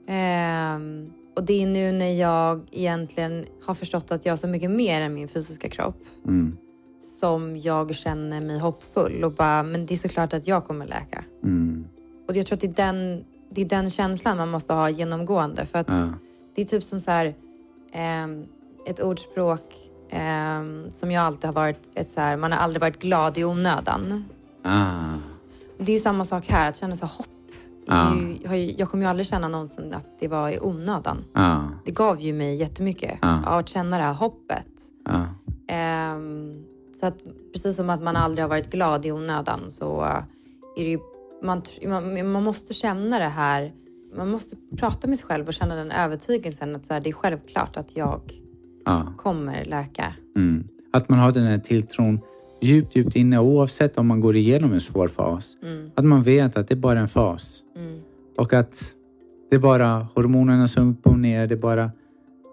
Ehm, och det är nu när jag egentligen har förstått att jag har så mycket mer än min fysiska kropp Mm. som jag känner mig hoppfull och bara, men det är såklart att jag kommer läka. Mm. Och jag tror att det är den, det är den känslan man måste ha genomgående. För att Ja. det är typ som så här, ehm, ett ordspråk ehm, som jag alltid har varit, ett så här, man har aldrig varit glad i onödan. Ah. Det är ju samma sak här, att känna så här hopp. Ja. Ju, jag, kommer ju aldrig känna någonsin att det var i onödan. Ja. Det gav ju mig jättemycket av att känna det här hoppet. Ehm, så att precis som att man aldrig har varit glad i onödan så eh, är det ju, man, man, man måste känna det här. Man måste prata med sig själv och känna den övertygelsen att så här, det är självklart att jag Ja. kommer läka. Mm. Att man har den här tilltron djupt, djupt inne oavsett om man går igenom en svår fas. Mm, Att man vet att det är bara en fas. mm, Och att det är bara hormonerna som upp och ner. Det är bara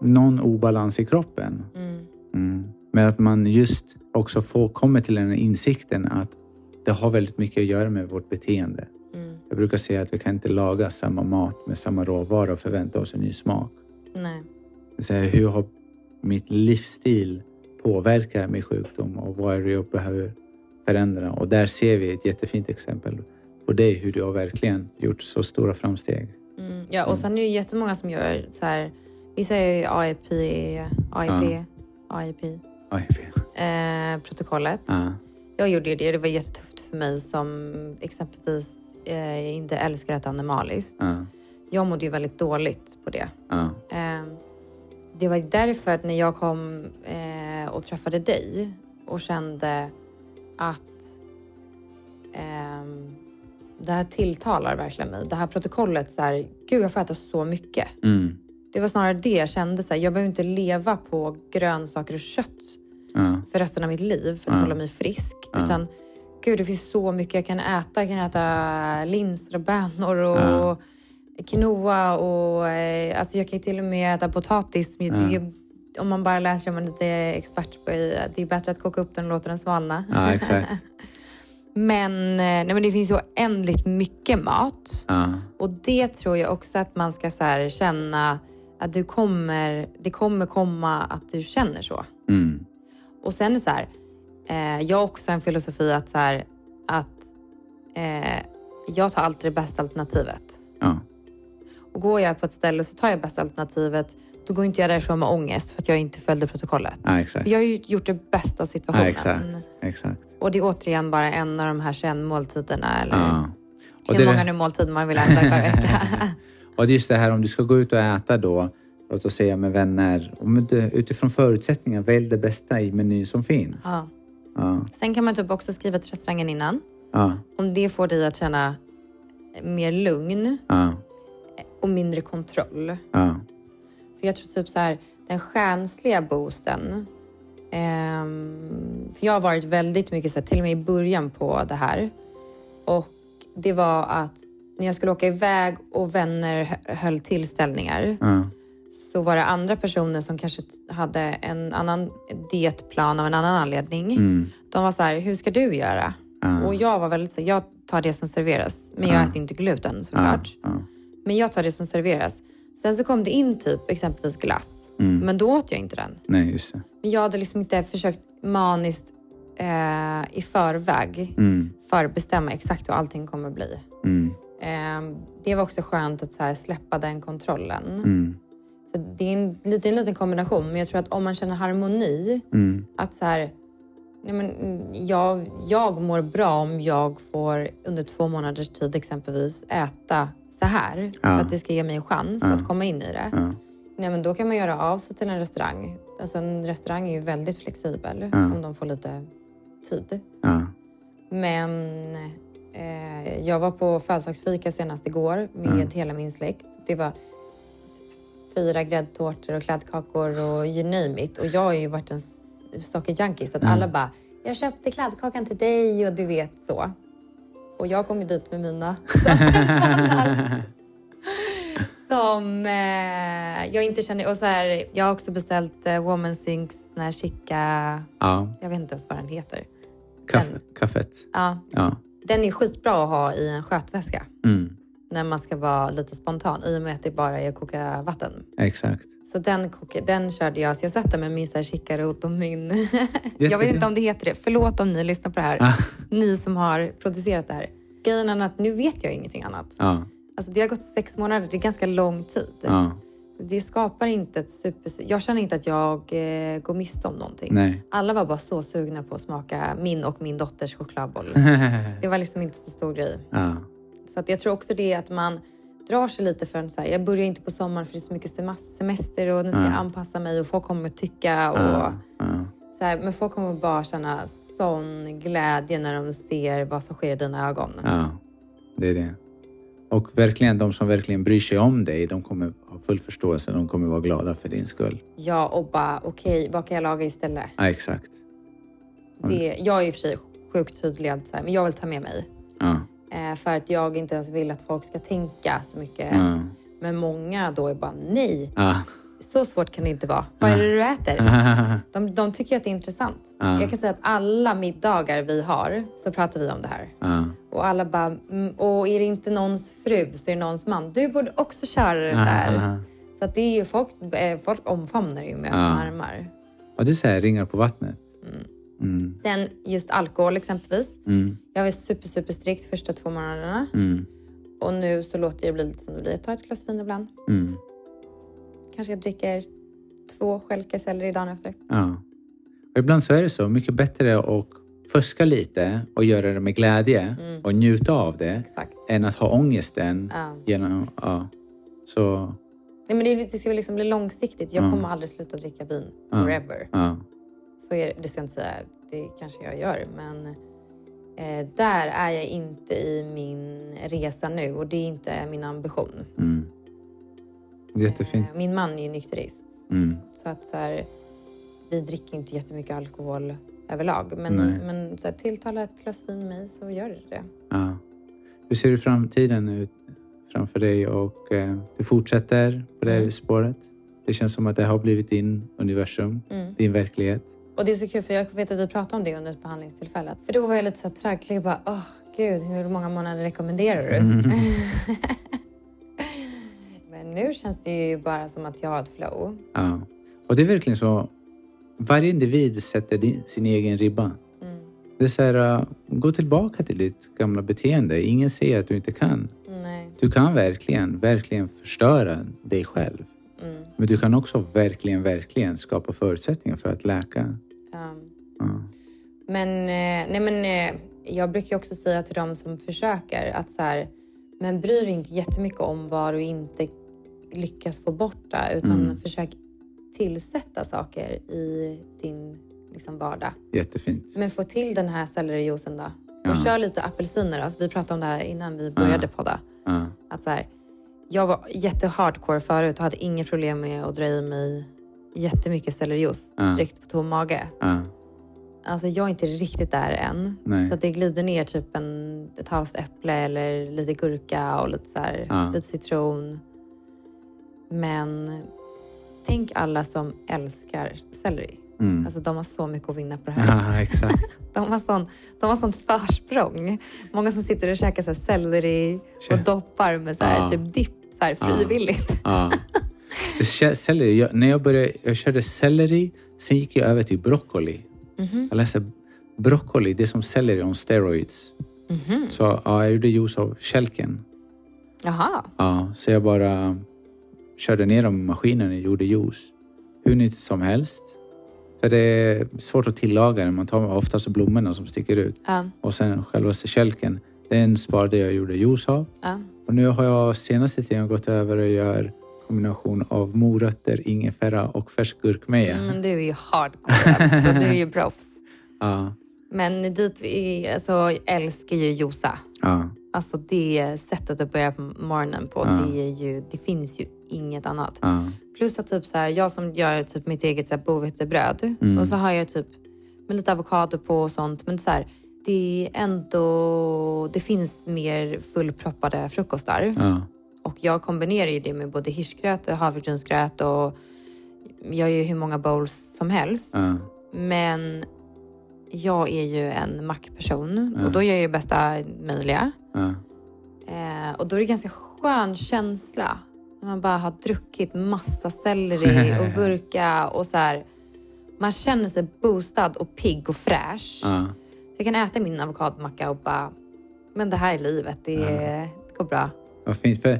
någon obalans i kroppen. mm, Mm. Men att man just också får, kommer till den här insikten att det har väldigt mycket att göra med vårt beteende. mm. Jag brukar säga att vi kan inte laga samma mat med samma råvara och förvänta oss en ny smak. Nej. Så här, hur har mitt livsstil påverkat min sjukdom och vad är det jag behöver förändra? Och där ser vi ett jättefint exempel på dig, hur du har verkligen gjort så stora framsteg. Mm. Ja, och sen är det jättemånga som gör så här. Vissa är ju AIP, AIP, AIP Oj, eh, protokollet. ja, Jag gjorde ju det. Det var jättetufft för mig som exempelvis eh, inte älskar att äta animaliskt. ja, Jag mådde ju väldigt dåligt på det. ja, Eh, det var därför att när jag kom eh, och träffade dig och kände att ehm, det här tilltalar verkligen mig. Det här protokollet, så här, gud jag får äta så mycket. mm, Det var snarare det jag kände. Så här, jag behöver inte leva på grönsaker och kött ja, för resten av mitt liv för att hålla mig frisk. Utan gud, det finns så mycket jag kan äta. Jag kan äta linser och bönor och Ja. quinoa och eh, alltså jag kan till och med äta potatis. Är ju- om man bara läser om man är lite expert på det. Det är bättre att koka upp den och låta den svalna. ja, exakt. Men, eh, nej, men det finns ju oändligt mycket mat. Ja. Och det tror jag också att man ska så känna att du kommer, det kommer komma att du känner så. Mm. Och sen är så här, eh, jag har också en filosofi att, så här, att eh, jag tar alltid det bästa alternativet. Ja. Och går jag på ett ställe så tar jag bästa alternativet, då går inte jag därifrån med ångest för att jag inte följde protokollet. ja, exakt. Jag har ju gjort det bästa av situationen. Ja, exakt. Exakt. Och det är återigen bara en av de här 21 måltiderna eller Ja. Hur det- många nu måltider man vill äta per vecka. Och just det här om du ska gå ut och äta då, låt oss säga med vänner, utifrån förutsättningar, välj det bästa i menyn som finns. ja. Ja. Sen kan man typ också skriva till restaurangen innan. Ja. Om det får dig att känna mer lugn Ja. och mindre kontroll. För jag tror typ så här, den stjärnsliga boosten. ehm, för jag har varit väldigt mycket så här, till och med i början på det här. Och det var att när jag skulle åka iväg och vänner hö- höll tillställningar. Så var det andra personer som kanske hade en annan dietplan av en annan anledning. Mm. De var så här, hur ska du göra? Ja. Och jag var väldigt så jag tar det som serveras. Men jag Ja. äter inte gluten såklart. Ja. Men jag tar det som serveras. Sen så kom det in typ exempelvis glass. Mm. Men då åt jag inte den. Nej, just det. Men jag hade liksom inte försökt maniskt eh, i förväg Mm. förbestämma exakt hur allting kommer bli. Mm. Eh, det var också skönt att så här, släppa den kontrollen. Så det är en, lite, en liten kombination. Men jag tror att om man känner harmoni, Mm. att så här, nej men, jag, jag mår bra om jag får under två månaders tid exempelvis äta så här. Ja. För att det ska ge mig en chans Ja. att komma in i det. Ja. Nej, men då kan man göra av sig till en restaurang. Alltså en restaurang är ju väldigt flexibel om de får lite tid. Men eh, jag var på födelsedagsfika senast igår med hela min släkt. Det var fyra gräddtårtor och kladdkakor och you name it. Och jag har ju varit en sockerjunkie så att Mm. alla bara “jag köpte kladdkakan till dig” och du vet så. Och jag kom ju dit med mina som eh, jag inte känner. Och så här, jag har också beställt eh, Woman Sinks den här chica, ja. jag vet inte ens vad den heter. Kaffe, kaffet. Ja, Ja. den är skitbra att ha i en skötväska Mm. När man ska vara lite spontan i och med att det bara är att koka vatten. Exakt. Så den, koka, den körde jag. Så jag satt där med min chikarot och min... jag Jättebra. vet inte om det heter det. Förlåt om ni lyssnar på det här. Ah. Ni som har producerat det här. Grejen är att nu vet jag ingenting annat. Ja. Alltså det har gått sex månader. Det är ganska lång tid. Ja. Det skapar inte ett super... Jag känner inte att jag eh, går miste om någonting. Nej. Alla var bara så sugna på att smaka min och min dotters chokladboll. Det var liksom inte så stor grej. Så att jag tror också det är att man drar sig lite för en så här, jag börjar inte på sommaren för det är så mycket semester och nu ska Ja. jag anpassa mig och folk kommer tycka och. Ja. så här, men folk kommer bara känna sån glädje när de ser vad som sker i dina ögon. Ja, det är det. Och verkligen, de som verkligen bryr sig om dig, de kommer ha full förståelse. De kommer vara glada för din skull. Ja, och bara okej, vad kan jag laga istället? Ja, exakt. Det, jag är i och för sig sjukt tydlig, att men jag vill ta med mig. Ja. Eh, för att jag inte ens vill att folk ska tänka så mycket. Ja. Men många då är bara nej, Ja. så svårt kan det inte vara. Vad är det du äter? Ja. De, de tycker att det är intressant. Ja. Jag kan säga att alla middagar vi har så pratar vi om det här. Ja. Och alla bara, mm, och är det inte någons fru så är det någons man. Du borde också köra det där. Ja. Så att det är ju folk, eh, folk omfamnar ju med Ja. öppna armar. Är så här, ringar på vattnet. Mm. Mm. Sen just alkohol exempelvis. Mm. Jag var super, super strikt första två månaderna. Mm. Och nu så låter det bli lite som det blir. Jag tar ett glas vin ibland. Mm. Kanske jag dricker två stjälkar selleri dagen efter. Ja. Och ibland så är det så. Mycket bättre att fuska lite och göra det med glädje Mm. och njuta av det Exakt. än att ha ångesten Ja. genom... Ja. Så... Nej, men det, det ska liksom bli långsiktigt. Jag Ja. kommer aldrig sluta dricka vin. Forever. Så är det, ska jag inte säga. Det kanske jag gör. Men eh, där är jag inte i min resa nu. Och det är inte min ambition. Mm. Jättefint. Eh, min man är ju nykterist. Mm. Så att så här, vi dricker inte jättemycket alkohol överlag. Men, Nej. men så här, tilltala ett glas vin mig så gör det det. Ja. Hur ser du framtiden ut framför dig och eh, du fortsätter på det här Mm. spåret? Det känns som att det har blivit din universum, Mm. din verklighet. Och det är så kul för jag vet att vi pratade om det under ett behandlingstillfälle. För då var jag lite så tragglig bara, åh gud, hur många månader rekommenderar du? Mm. Men nu känns det ju bara som att jag har ett flow. Ja. Och det är verkligen så. Varje individ sätter sin egen ribba. Mm. Det är så här, uh, gå tillbaka till ditt gamla beteende. Ingen säger att du inte kan. Nej. Du kan verkligen, verkligen förstöra dig själv. Mm. Men du kan också verkligen, verkligen skapa förutsättningar för att läka. Ja. Men, eh, nej men eh, jag brukar också säga till dem som försöker att så här, men bry dig inte jättemycket om vad du inte lyckas få bort det, utan Mm. försök tillsätta saker i din liksom, vardag. Jättefint. Men få till den här sellerijuicen då. Och Ja. kör lite apelsiner. Alltså, vi pratade om det här innan vi började podda. Ja. Att så här, jag var jättehardcore förut och hade inget problem med att dra i mig jättemycket sellerijuice Ja. direkt på tom mage. Ja. Alltså jag är inte riktigt där än. Nej. Så det glider ner typ en, ett halvt äpple eller lite gurka och lite, så här, Ja. lite citron. Men tänk alla som älskar selleri. Mm. Alltså de har så mycket att vinna på det här. Ja. De har, sån, de har sånt försprång. Många som sitter och käkar så här selleri och doppar med så här, Ja. typ dipp så här, frivilligt. Ja. Selleri, jag, när jag började, jag körde selleri, sen gick jag över till broccoli. Mhm. Jag läste broccoli, det som selleri on steroids. Mhm. Så ja, jag gjorde juice av kälken. Jaha. Ja, så jag bara körde ner dem i maskinen och gjorde juice. Hur nyttigt som helst. För det är svårt att tillaga den. Man tar oftast blommorna som sticker ut. Ja, Och sen självaste kälken, den sparade jag och gjorde juice av. ja. Och nu har jag senaste tiden gått över och gör kombination av morötter, ingefära och färsk gurkmeja. Mm, du är ju hardcore, så du är ju proffs. Ja, Men dit vi alltså, jag älskar ju Josa. ja, Alltså det sättet att börja på morgonen på, Ja. det, är ju, det finns ju inget annat. ja. Plus att typ så här, jag som gör typ mitt eget så här bovetebröd Mm. och så har jag typ med lite avokado på och sånt. Men så här, det är ändå, det finns mer fullproppade frukostar. ja. Och jag kombinerar ju det med både hirschgröt och havregrynsgröt och jag gör hur många bowls som helst. ja. Men jag är ju en mackperson Ja. och då gör jag ju bästa möjliga. ja. Eh, och då är det ganska skön känsla när man bara har druckit massa selleri och gurka och så här. Man känner sig boostad och pigg och fräsch. ja. Jag kan äta min avokadomacka och bara, men det här är livet. Det, det går bra. Vad fint. För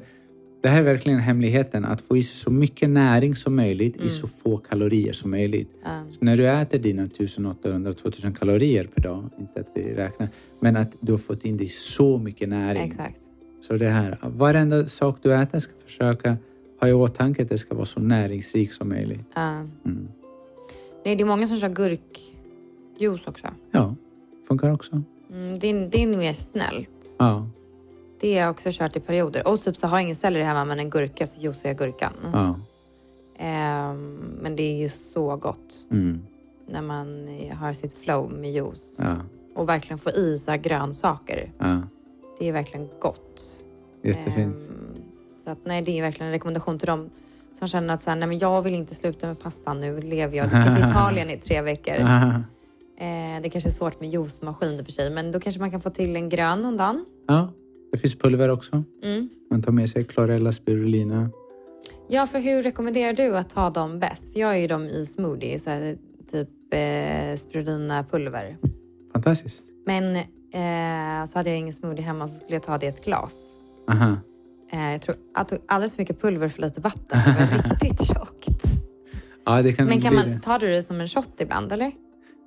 det här är verkligen hemligheten. Att få i sig så mycket näring som möjligt Mm. i så få kalorier som möjligt. Ja. Så när du äter dina 1800-2000 kalorier per dag, inte att vi räknar, men att du har fått in dig så mycket näring. Exakt. Så det här, varenda sak du äter ska försöka ha i åtanke att det ska vara så näringsrik som möjligt. Ja. Mm. Nej, det är många som kör gurkjuice också. Ja, funkar också. Mm, det, är, det är mer snällt. Ja, Det har jag också kört i perioder. Och typ så har jag ingen selleri hemma men en gurka så juicar jag gurkan. ja. Ehm, men det är ju så gott Mm. när man har sitt flow med juice. ja, Och verkligen få i så här grönsaker. ja. Det är verkligen gott. Jättefint. Ehm, så att nej, det är verkligen en rekommendation till dem som känner att så här, nej, men jag vill inte sluta med pasta nu. lever jag. Jag ska till Italien i tre veckor. Ah. Eh, det kanske är svårt med juicemaskin i och för sig. Men då kanske man kan få till en grön om dagen. Ja, det finns pulver också. Mm. Man tar med sig chlorella spirulina. Ja, för hur rekommenderar du att ta dem bäst? För jag är ju dem i smoothie, så här, typ eh, spirulina-pulver. Fantastiskt. Men eh, så hade jag ingen smoothie hemma så skulle jag ta det i ett glas. Aha. Eh, jag tror jag tog alldeles för mycket pulver för lite vatten. Det var riktigt tjockt. Ja, det kan Men kan man, det. tar du det som en shot ibland eller?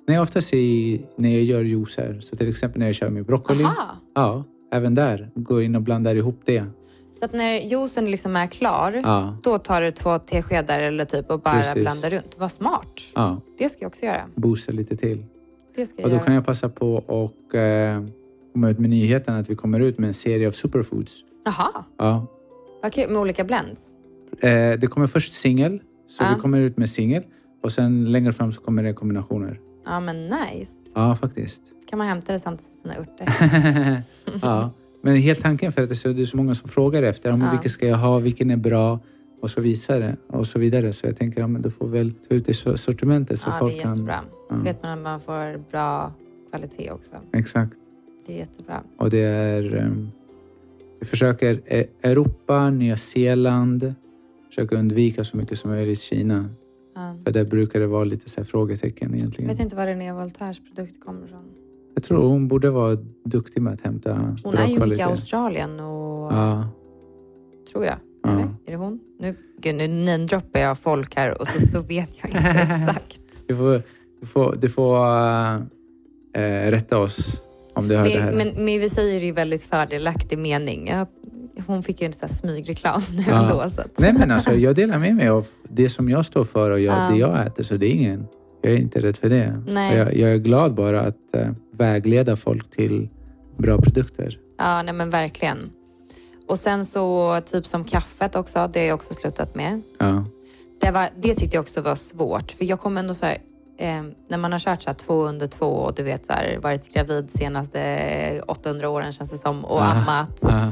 Nej, oftast i, när jag gör juicer. Så till exempel när jag kör med broccoli. Aha. Ja, även där. Gå in och blandar ihop det. Så att när juicen liksom är klar, Ja, då tar du två teskedar eller typ och bara Precis. blandar runt. Vad smart. ja. Det ska jag också göra. Boosta lite till. Det ska jag Och då göra. kan jag passa på och eh, komma ut med nyheten att vi kommer ut med en serie av superfoods. Jaha, Ja. vad kul. Med olika blends. Eh, det kommer först singel. Så Ja. vi kommer ut med singel. Och sen längre fram så kommer det kombinationer. Ja, men nice. Ja, faktiskt. Kan man hämta det samtidigt som sina örter? ja. Men helt tanken för att det är så, det är så många som frågar efter. om Ja. Vilken ska jag ha? Vilken är bra? och så vidare. Och så, vidare. så jag tänker, ja, men du får väl ta ut det sortimentet så ja, folk det är kan... jättebra. Så ja. vet man att man får bra kvalitet också. Exakt. Det är jättebra. Och det är... Um, vi försöker E- Europa, Nya Zeeland, försöker undvika så mycket som möjligt Kina. Ja. För där brukar det vara lite så här frågetecken Jag egentligen. vet inte var René Voltaires produkt kommer ifrån. Jag tror hon borde vara duktig med att hämta Hon bra är ju mycket i kvalitet. Australien och... Ja, Tror jag. Ja. Eller? Är det hon? Nu, gud, nu namedroppar jag folk här och så, så vet jag inte exakt. du får, du får, du får äh, rätta oss om du hör det här. Men, men, vi säger det i väldigt fördelaktig mening. Ja, hon fick ju en sån smygreklam nu Ja. ändå. Så att, Nej men alltså jag delar med mig av det som jag står för och jag, Ja. det jag äter så det är ingen, jag är inte rädd för det. Nej. Jag, jag är glad bara att äh, vägleda folk till bra produkter. ja, nej men verkligen. Och sen så typ som kaffet också, det har jag också slutat med. Ja, Det, var, det tyckte jag också var svårt. För jag kommer ändå så här, eh, när man har kört så här två under två och du vet så här, varit gravid senaste 800 åren känns det som och Ah. ammat. ja,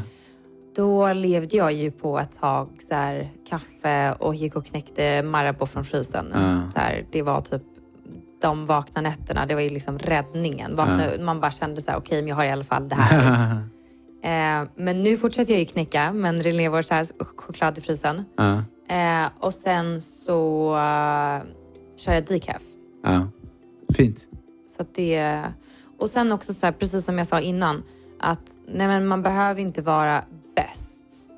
Då levde jag ju på ett tag så här, kaffe och gick och knäckte Marabou från frysen. Ja. Så här, det var typ de vakna nätterna, det var ju liksom räddningen. Vakna, Man bara kände så här, okej, men jag har i alla fall det här. eh, men nu fortsätter jag ju knäcka, men René var så här choklad i frysen. ja, Eh, och sen så eh, kör jag decaf. ja. Fint. Så det, och sen också så här, precis som jag sa innan, att nej men man behöver inte vara bäst.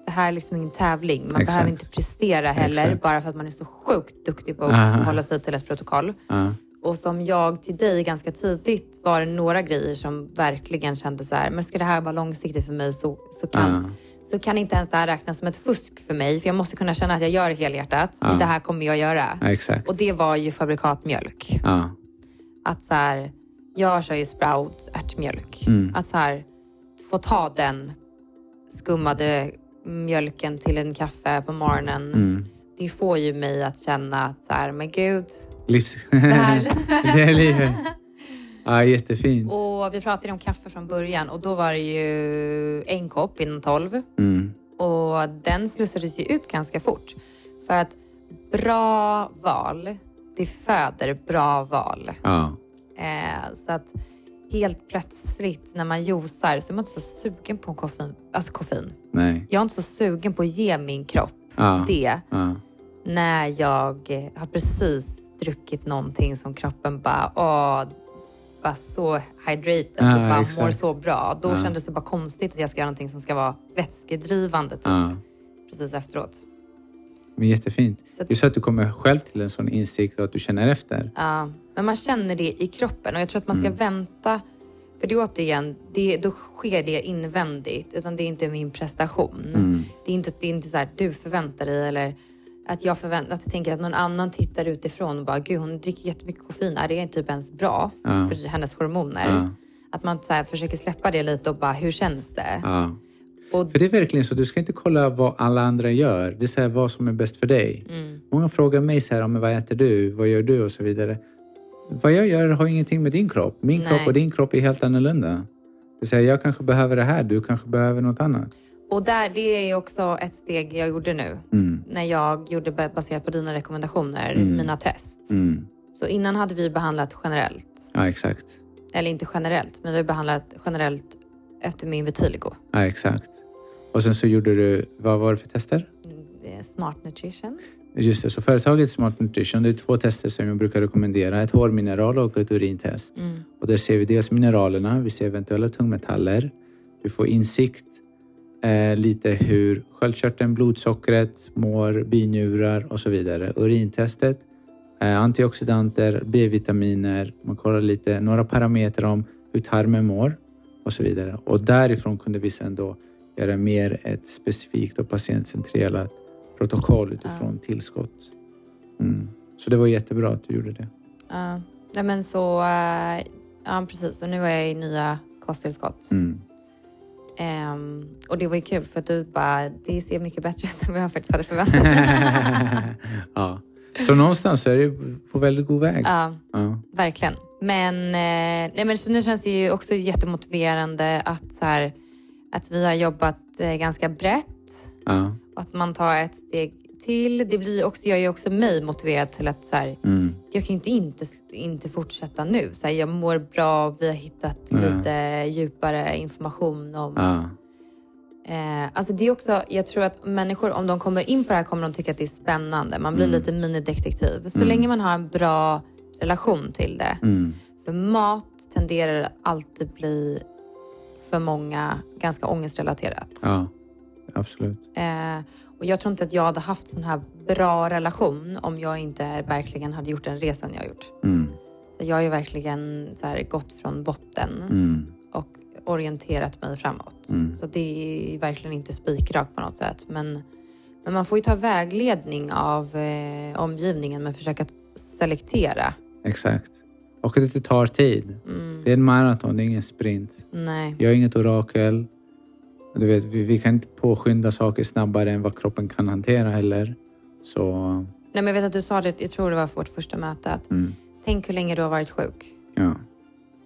Det här är liksom ingen tävling. Man Exakt. behöver inte prestera heller Exakt. bara för att man är så sjukt duktig på att Ah. hålla sig till ett protokoll. Ja, Och som jag till dig ganska tidigt var det några grejer som verkligen kände så här, men ska det här vara långsiktigt för mig så, så, kan, Ja. så kan inte ens det här räknas som ett fusk för mig. För jag måste kunna känna att jag gör det helhjärtat. Ja. Det här kommer jag göra. exakt. Och det var ju fabrikatmjölk. Ja, Att så här, jag kör ju sprout ärtmjölk. Mm. Att så här, få ta den skummade mjölken till en kaffe på morgonen. mm. Det får ju mig att känna att så här, men gud. Livs... här- det är livet. Ja, jättefint. Och vi pratade om kaffe från början och då var det ju en kopp innan tolv. Mm. Och den slussades ju ut ganska fort. För att bra val, det föder bra val. Ja, Eh, så att helt plötsligt när man juicar så är man inte så sugen på koffein. Alltså koffein. nej. Jag är inte så sugen på att ge min kropp Ja, det ja, när jag har precis druckit någonting som kroppen bara, åh, var så hydrated Ja, och bara exakt. mår så bra. Då Ja. kändes det bara konstigt att jag ska göra någonting som ska vara vätskedrivande typ, precis efteråt. Men jättefint. Så att- Just att du kommer själv till en sån insikt och att du känner efter. Ja, men man känner det i kroppen och jag tror att man ska Mm. vänta. För det är återigen, det, då sker det invändigt. Utan det är inte min prestation. Mm. Det är inte, det är inte så här du förväntar dig eller att jag förväntar att jag tänker att någon annan tittar utifrån och bara gud hon dricker jättemycket koffein. Är det typ ens bra Ja. för hennes hormoner? Ja, Att man så här försöker släppa det lite och bara hur känns det? ja. Och, För det är verkligen så, du ska inte kolla vad alla andra gör. Det är så här, vad som är bäst för dig. mm, Många frågar mig så här, "Men vad äter du? Vad gör du? Och så vidare. Vad jag gör har ingenting med din kropp. Min Nej. kropp och din kropp är helt annorlunda. Det vill säga, jag kanske behöver det här, du kanske behöver något annat. och där, det är också ett steg jag gjorde nu. Mm. När jag gjorde baserat på dina rekommendationer, Mm. mina test. Mm. Så innan hade vi behandlat generellt. Ja, exakt. Eller inte generellt, men vi har behandlat generellt efter min vitiligo. Ja, exakt. Och sen så gjorde du, vad var det för tester? Smart Nutrition. Just det, så företaget Smart Nutrition, det är två tester som jag brukar rekommendera. Ett hårmineral och ett urintest. Mm. Och där ser vi dels mineralerna, vi ser eventuella tungmetaller. Vi får insikt eh, lite hur sköldkörteln, blodsockret mår, binjurar och så vidare. Urintestet, eh, antioxidanter, B-vitaminer. Man kollar lite, några parametrar om hur tarmen mår och så vidare. Och därifrån kunde vi sen då göra mer ett specifikt och patientcentrerat protokoll utifrån tillskott. Mm. Så det var jättebra att du gjorde det. Ja. Nej, men så, eh, ja precis. Och nu är jag i nya kosttillskott. Mm. Ehm, och det var ju kul för att du bara, det ser mycket bättre ut än vad jag faktiskt hade förväntat mig. ja. Så någonstans är det på väldigt god väg. ja, Ja. verkligen. Men, eh, nej, men så nu känns det ju också jättemotiverande att, så här, att vi har jobbat eh, ganska brett Ja. och att man tar ett steg till. Det blir också, jag är också mig motiverad till att så här, Mm. jag kan ju inte, inte inte fortsätta nu. Så här, jag mår bra, vi har hittat Nej. lite djupare information om... Ja. Eh, alltså det är också, jag tror att människor, om de kommer in på det här kommer de tycka att det är spännande. Man blir Mm. lite minidetektiv. Så Mm. länge man har en bra relation till det. Mm. För mat tenderar alltid bli för många ganska ångestrelaterat. ja, absolut. Eh, och jag tror inte att jag hade haft sån här bra relation om jag inte verkligen hade gjort den resan jag har gjort. Mm. Så jag har ju verkligen så här gått från botten Mm. och orienterat mig framåt. Mm. Så det är verkligen inte spikrakt på något sätt. Men, men man får ju ta vägledning av eh, omgivningen men försöka selektera. Exakt. Och att det tar tid. Mm, Det är en maraton, det är ingen sprint. nej. Jag är inget orakel. Du vet, vi, vi kan inte påskynda saker snabbare än vad kroppen kan hantera heller. Så, nej. men jag vet att du sa det, jag tror det var för vårt första möte, att mm. tänk hur länge du har varit sjuk. ja.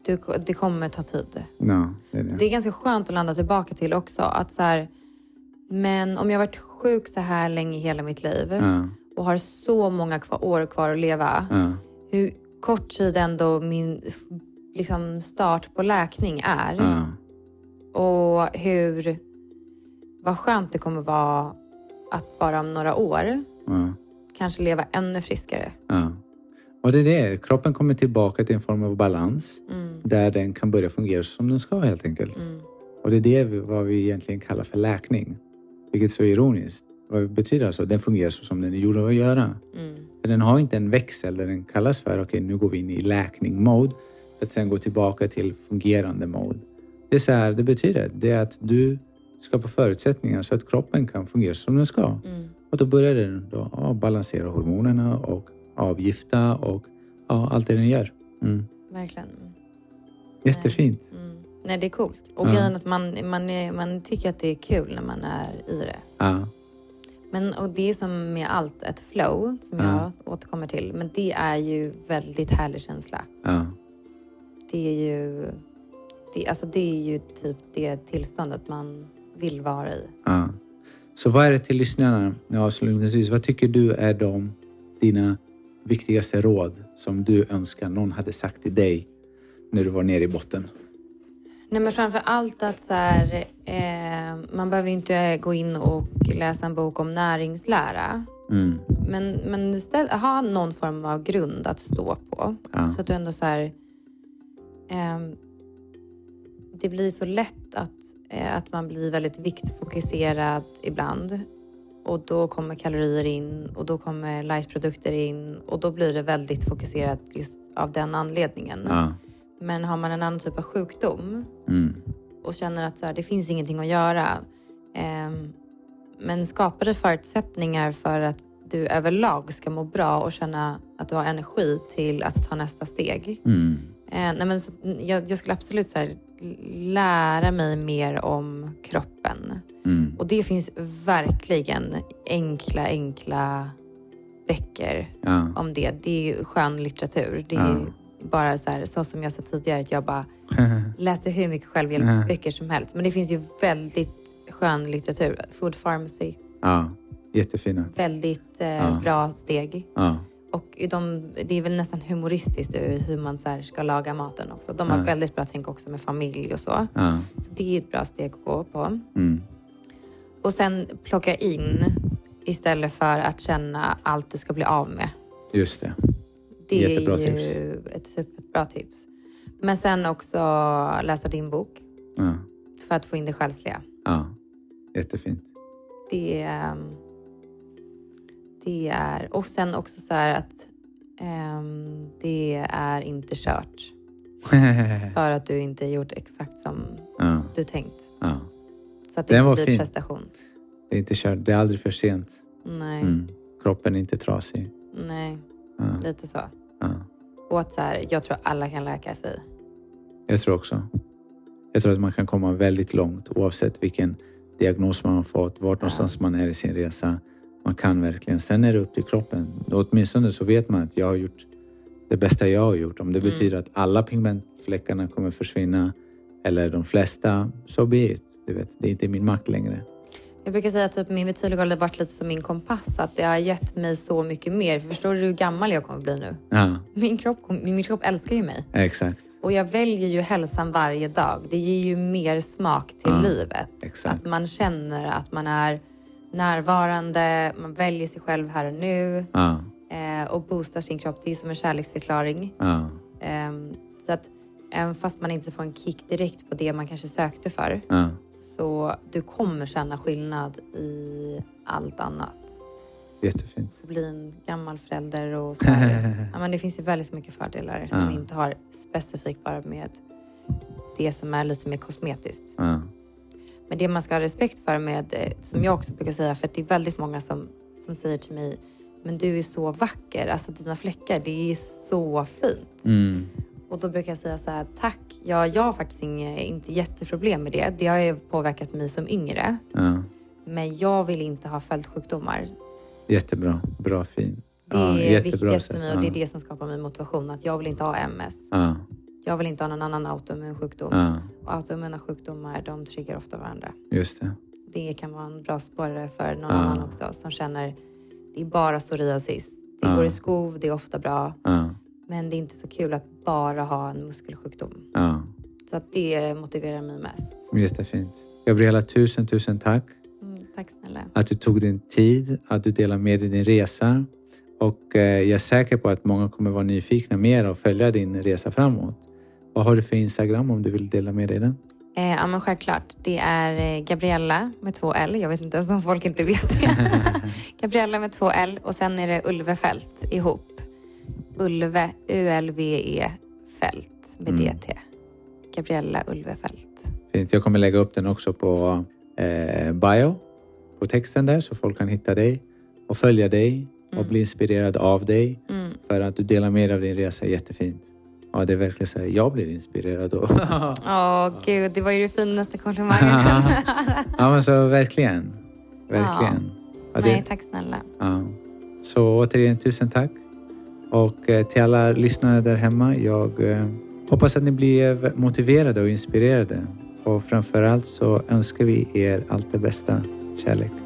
Du, det kommer ta tid. Ja, det är det. Det är ganska skönt att landa tillbaka till också. Att så här, men om jag har varit sjuk så här länge i hela mitt liv Ja, och har så många kvar, år kvar att leva. ja, Hur kort tid ändå min liksom, start på läkning är. ja, Och hur, vad skönt det kommer vara att bara om några år ja, kanske leva ännu friskare. ja. Och det är det. Kroppen kommer tillbaka till en form av balans Mm, där den kan börja fungera som den ska helt enkelt. mm, Och det är det vad vi egentligen kallar för läkning. Vilket är så ironiskt. Vad betyder alltså? Den fungerar så som den är gjord att göra. mm, den har inte en växel där den kallas för okej nu går vi in i läkning-mode för att sen gå tillbaka till fungerande mode. Det är så här det betyder. Det är att du skapar förutsättningar så att kroppen kan fungera som den ska. mm. Och då börjar den då, ja, balansera hormonerna och avgifta och ja, allt det den gör. Mm. Verkligen. Jättefint. Mm. Nej, det är coolt. Och Ja. grejen att man, man, är, man tycker att det är kul när man är i det. Ja, Men, och det är som med allt, ett flow som jag Ja. återkommer till. Men det är ju väldigt härlig känsla. ja, Det är ju, det, alltså det är ju typ det tillståndet man vill vara i. ja. Så vad är det till lyssnarna avslutningsvis? Vad tycker du är de dina viktigaste råd som du önskar någon hade sagt till dig när du var nere i botten? Nej men framför allt att så här, eh, man behöver inte gå in och läsa en bok om näringslära. Mm. Men, men istället ha någon form av grund att stå på. Ja. Så att du ändå så här... ehm, det blir så lätt att, eh, att man blir väldigt viktfokuserad ibland. Och då kommer kalorier in och då kommer lightprodukter in och då blir det väldigt fokuserat just av den anledningen. Ja. Men har man en annan typ av sjukdom Mm. och känner att så här, det finns ingenting att göra. ehm, men skapar det förutsättningar för att du överlag ska må bra och känna att du har energi till att ta nästa steg. Mm. Eh, nej men så, jag, jag skulle absolut så här, lära mig mer om kroppen. Mm. Och det finns verkligen enkla, enkla böcker Ja. om det. Det är skön litteratur. Det är Ja. Bara så här, så som jag sa tidigare, att jag bara läser hur mycket självhjälpsböcker som helst. Men det finns ju väldigt skön litteratur. Food Pharmacy, ja. Jättefina. väldigt eh, Ja. bra steg. Ja. Och de, det är väl nästan humoristiskt hur hur man så ska laga maten också. De har Ja. väldigt bra tänk också med familj och så. Ja. så. Det är ett bra steg att gå på. Mm. Och sen plocka in istället för att känna allt du ska bli av med. Just det. Det Jättebra är ju tips. ett superbra tips. Men sen också läsa din bok Ja. för att få in det själsliga. ja. Jättefint. Det, ehm, det är... Och sen också så här att ehm, det är inte kört. För att du inte gjort exakt som ja. du tänkt. Ja. Så att det Den inte var blir fin. prestation. Det är inte kört. Det är aldrig för sent. Nej, Mm. Kroppen är inte trasig. nej, Ja. lite så. Ja. Och att så här, jag tror alla kan läka sig. Jag tror också. Jag tror att man kan komma väldigt långt oavsett vilken diagnos man har fått, vart någonstans man är i sin resa. Man kan verkligen. Sen är det upp till kroppen. Och åtminstone så vet man att jag har gjort det bästa jag har gjort. Om det Mm. betyder att alla pigmentfläckarna kommer försvinna eller de flesta, så be it. Du vet, det är inte min makt längre. Jag brukar säga att typ min vitiligo har varit lite som min kompass. Att det har gett mig så mycket mer. För förstår du hur gammal jag kommer bli nu? Ja, Min kropp, min kropp älskar ju mig. exakt. Och jag väljer ju hälsan varje dag. Det ger ju mer smak till Ja, livet. exakt. Att man känner att man är närvarande, man väljer sig själv här och nu Ja, eh, och boostar sin kropp. Det är som en kärleksförklaring. ja, Ehm, så att även fast man inte får en kick direkt på det man kanske sökte för. Så du kommer känna skillnad i allt annat. Jättefint. Bli en gammal förälder och så ja, men Det finns ju väldigt mycket fördelar som Ja. inte har specifikt bara med det som är lite mer kosmetiskt. Ja, Men det man ska ha respekt för med, eh, som jag också brukar säga, för att det är väldigt många som, som säger till mig, men du är så vacker, alltså dina fläckar, det är så fint. mm. Och då brukar jag säga så här, tack, ja, jag har faktiskt inga, inte jätteproblem med det. Det har ju påverkat mig som yngre. ja. Men jag vill inte ha följdsjukdomar. Jättebra. Bra, fin. Det Ja, är viktigast för mig och det är det som skapar mig motivation. Att jag vill inte ha MS. Ja, Jag vill inte ha någon annan autoimmun sjukdom. Och autoimmuna sjukdomar, de triggar ofta varandra. just det. Det kan vara en bra sporre för någon annan också som känner det är bara psoriasis. Det går i skov, det är ofta bra. Men det är inte så kul att bara ha en muskelsjukdom. ja. Så att det motiverar mig mest. Jättefint. Gabriella, tusen, tusen tack Mm, tack snälla. att du tog din tid, att du delade med dig din resa. Och eh, jag är säker på att många kommer vara nyfikna mer och följa din resa framåt. Vad har du för Instagram om du vill dela med dig den? Eh, ja men självklart. Det är eh, Gabriella med två L. Jag vet inte ens om folk inte vet det. Gabriella med två L och sen är det Ulvefält ihop. Ulve, U-L-V-E, Fält med Mm. DT. Gabriella Ulvefält. Fint. Jag kommer lägga upp den också på eh, bio, på texten där så folk kan hitta dig och följa dig och Mm. bli inspirerad av dig. Mm. För att du delar med dig av din resa jättefint. Ja, det är verkligen så här, jag blir inspirerad då. Åh gud, det var ju det finaste komplimangen jag kunde höra. ja, men så verkligen. Verkligen. Ja, det- Nej, tack snälla. Ja. Så återigen tusen tack. Och eh, till alla lyssnare där hemma, jag eh, hoppas att ni blir motiverade och inspirerade. Och framförallt så önskar vi er allt det bästa. Kärlek.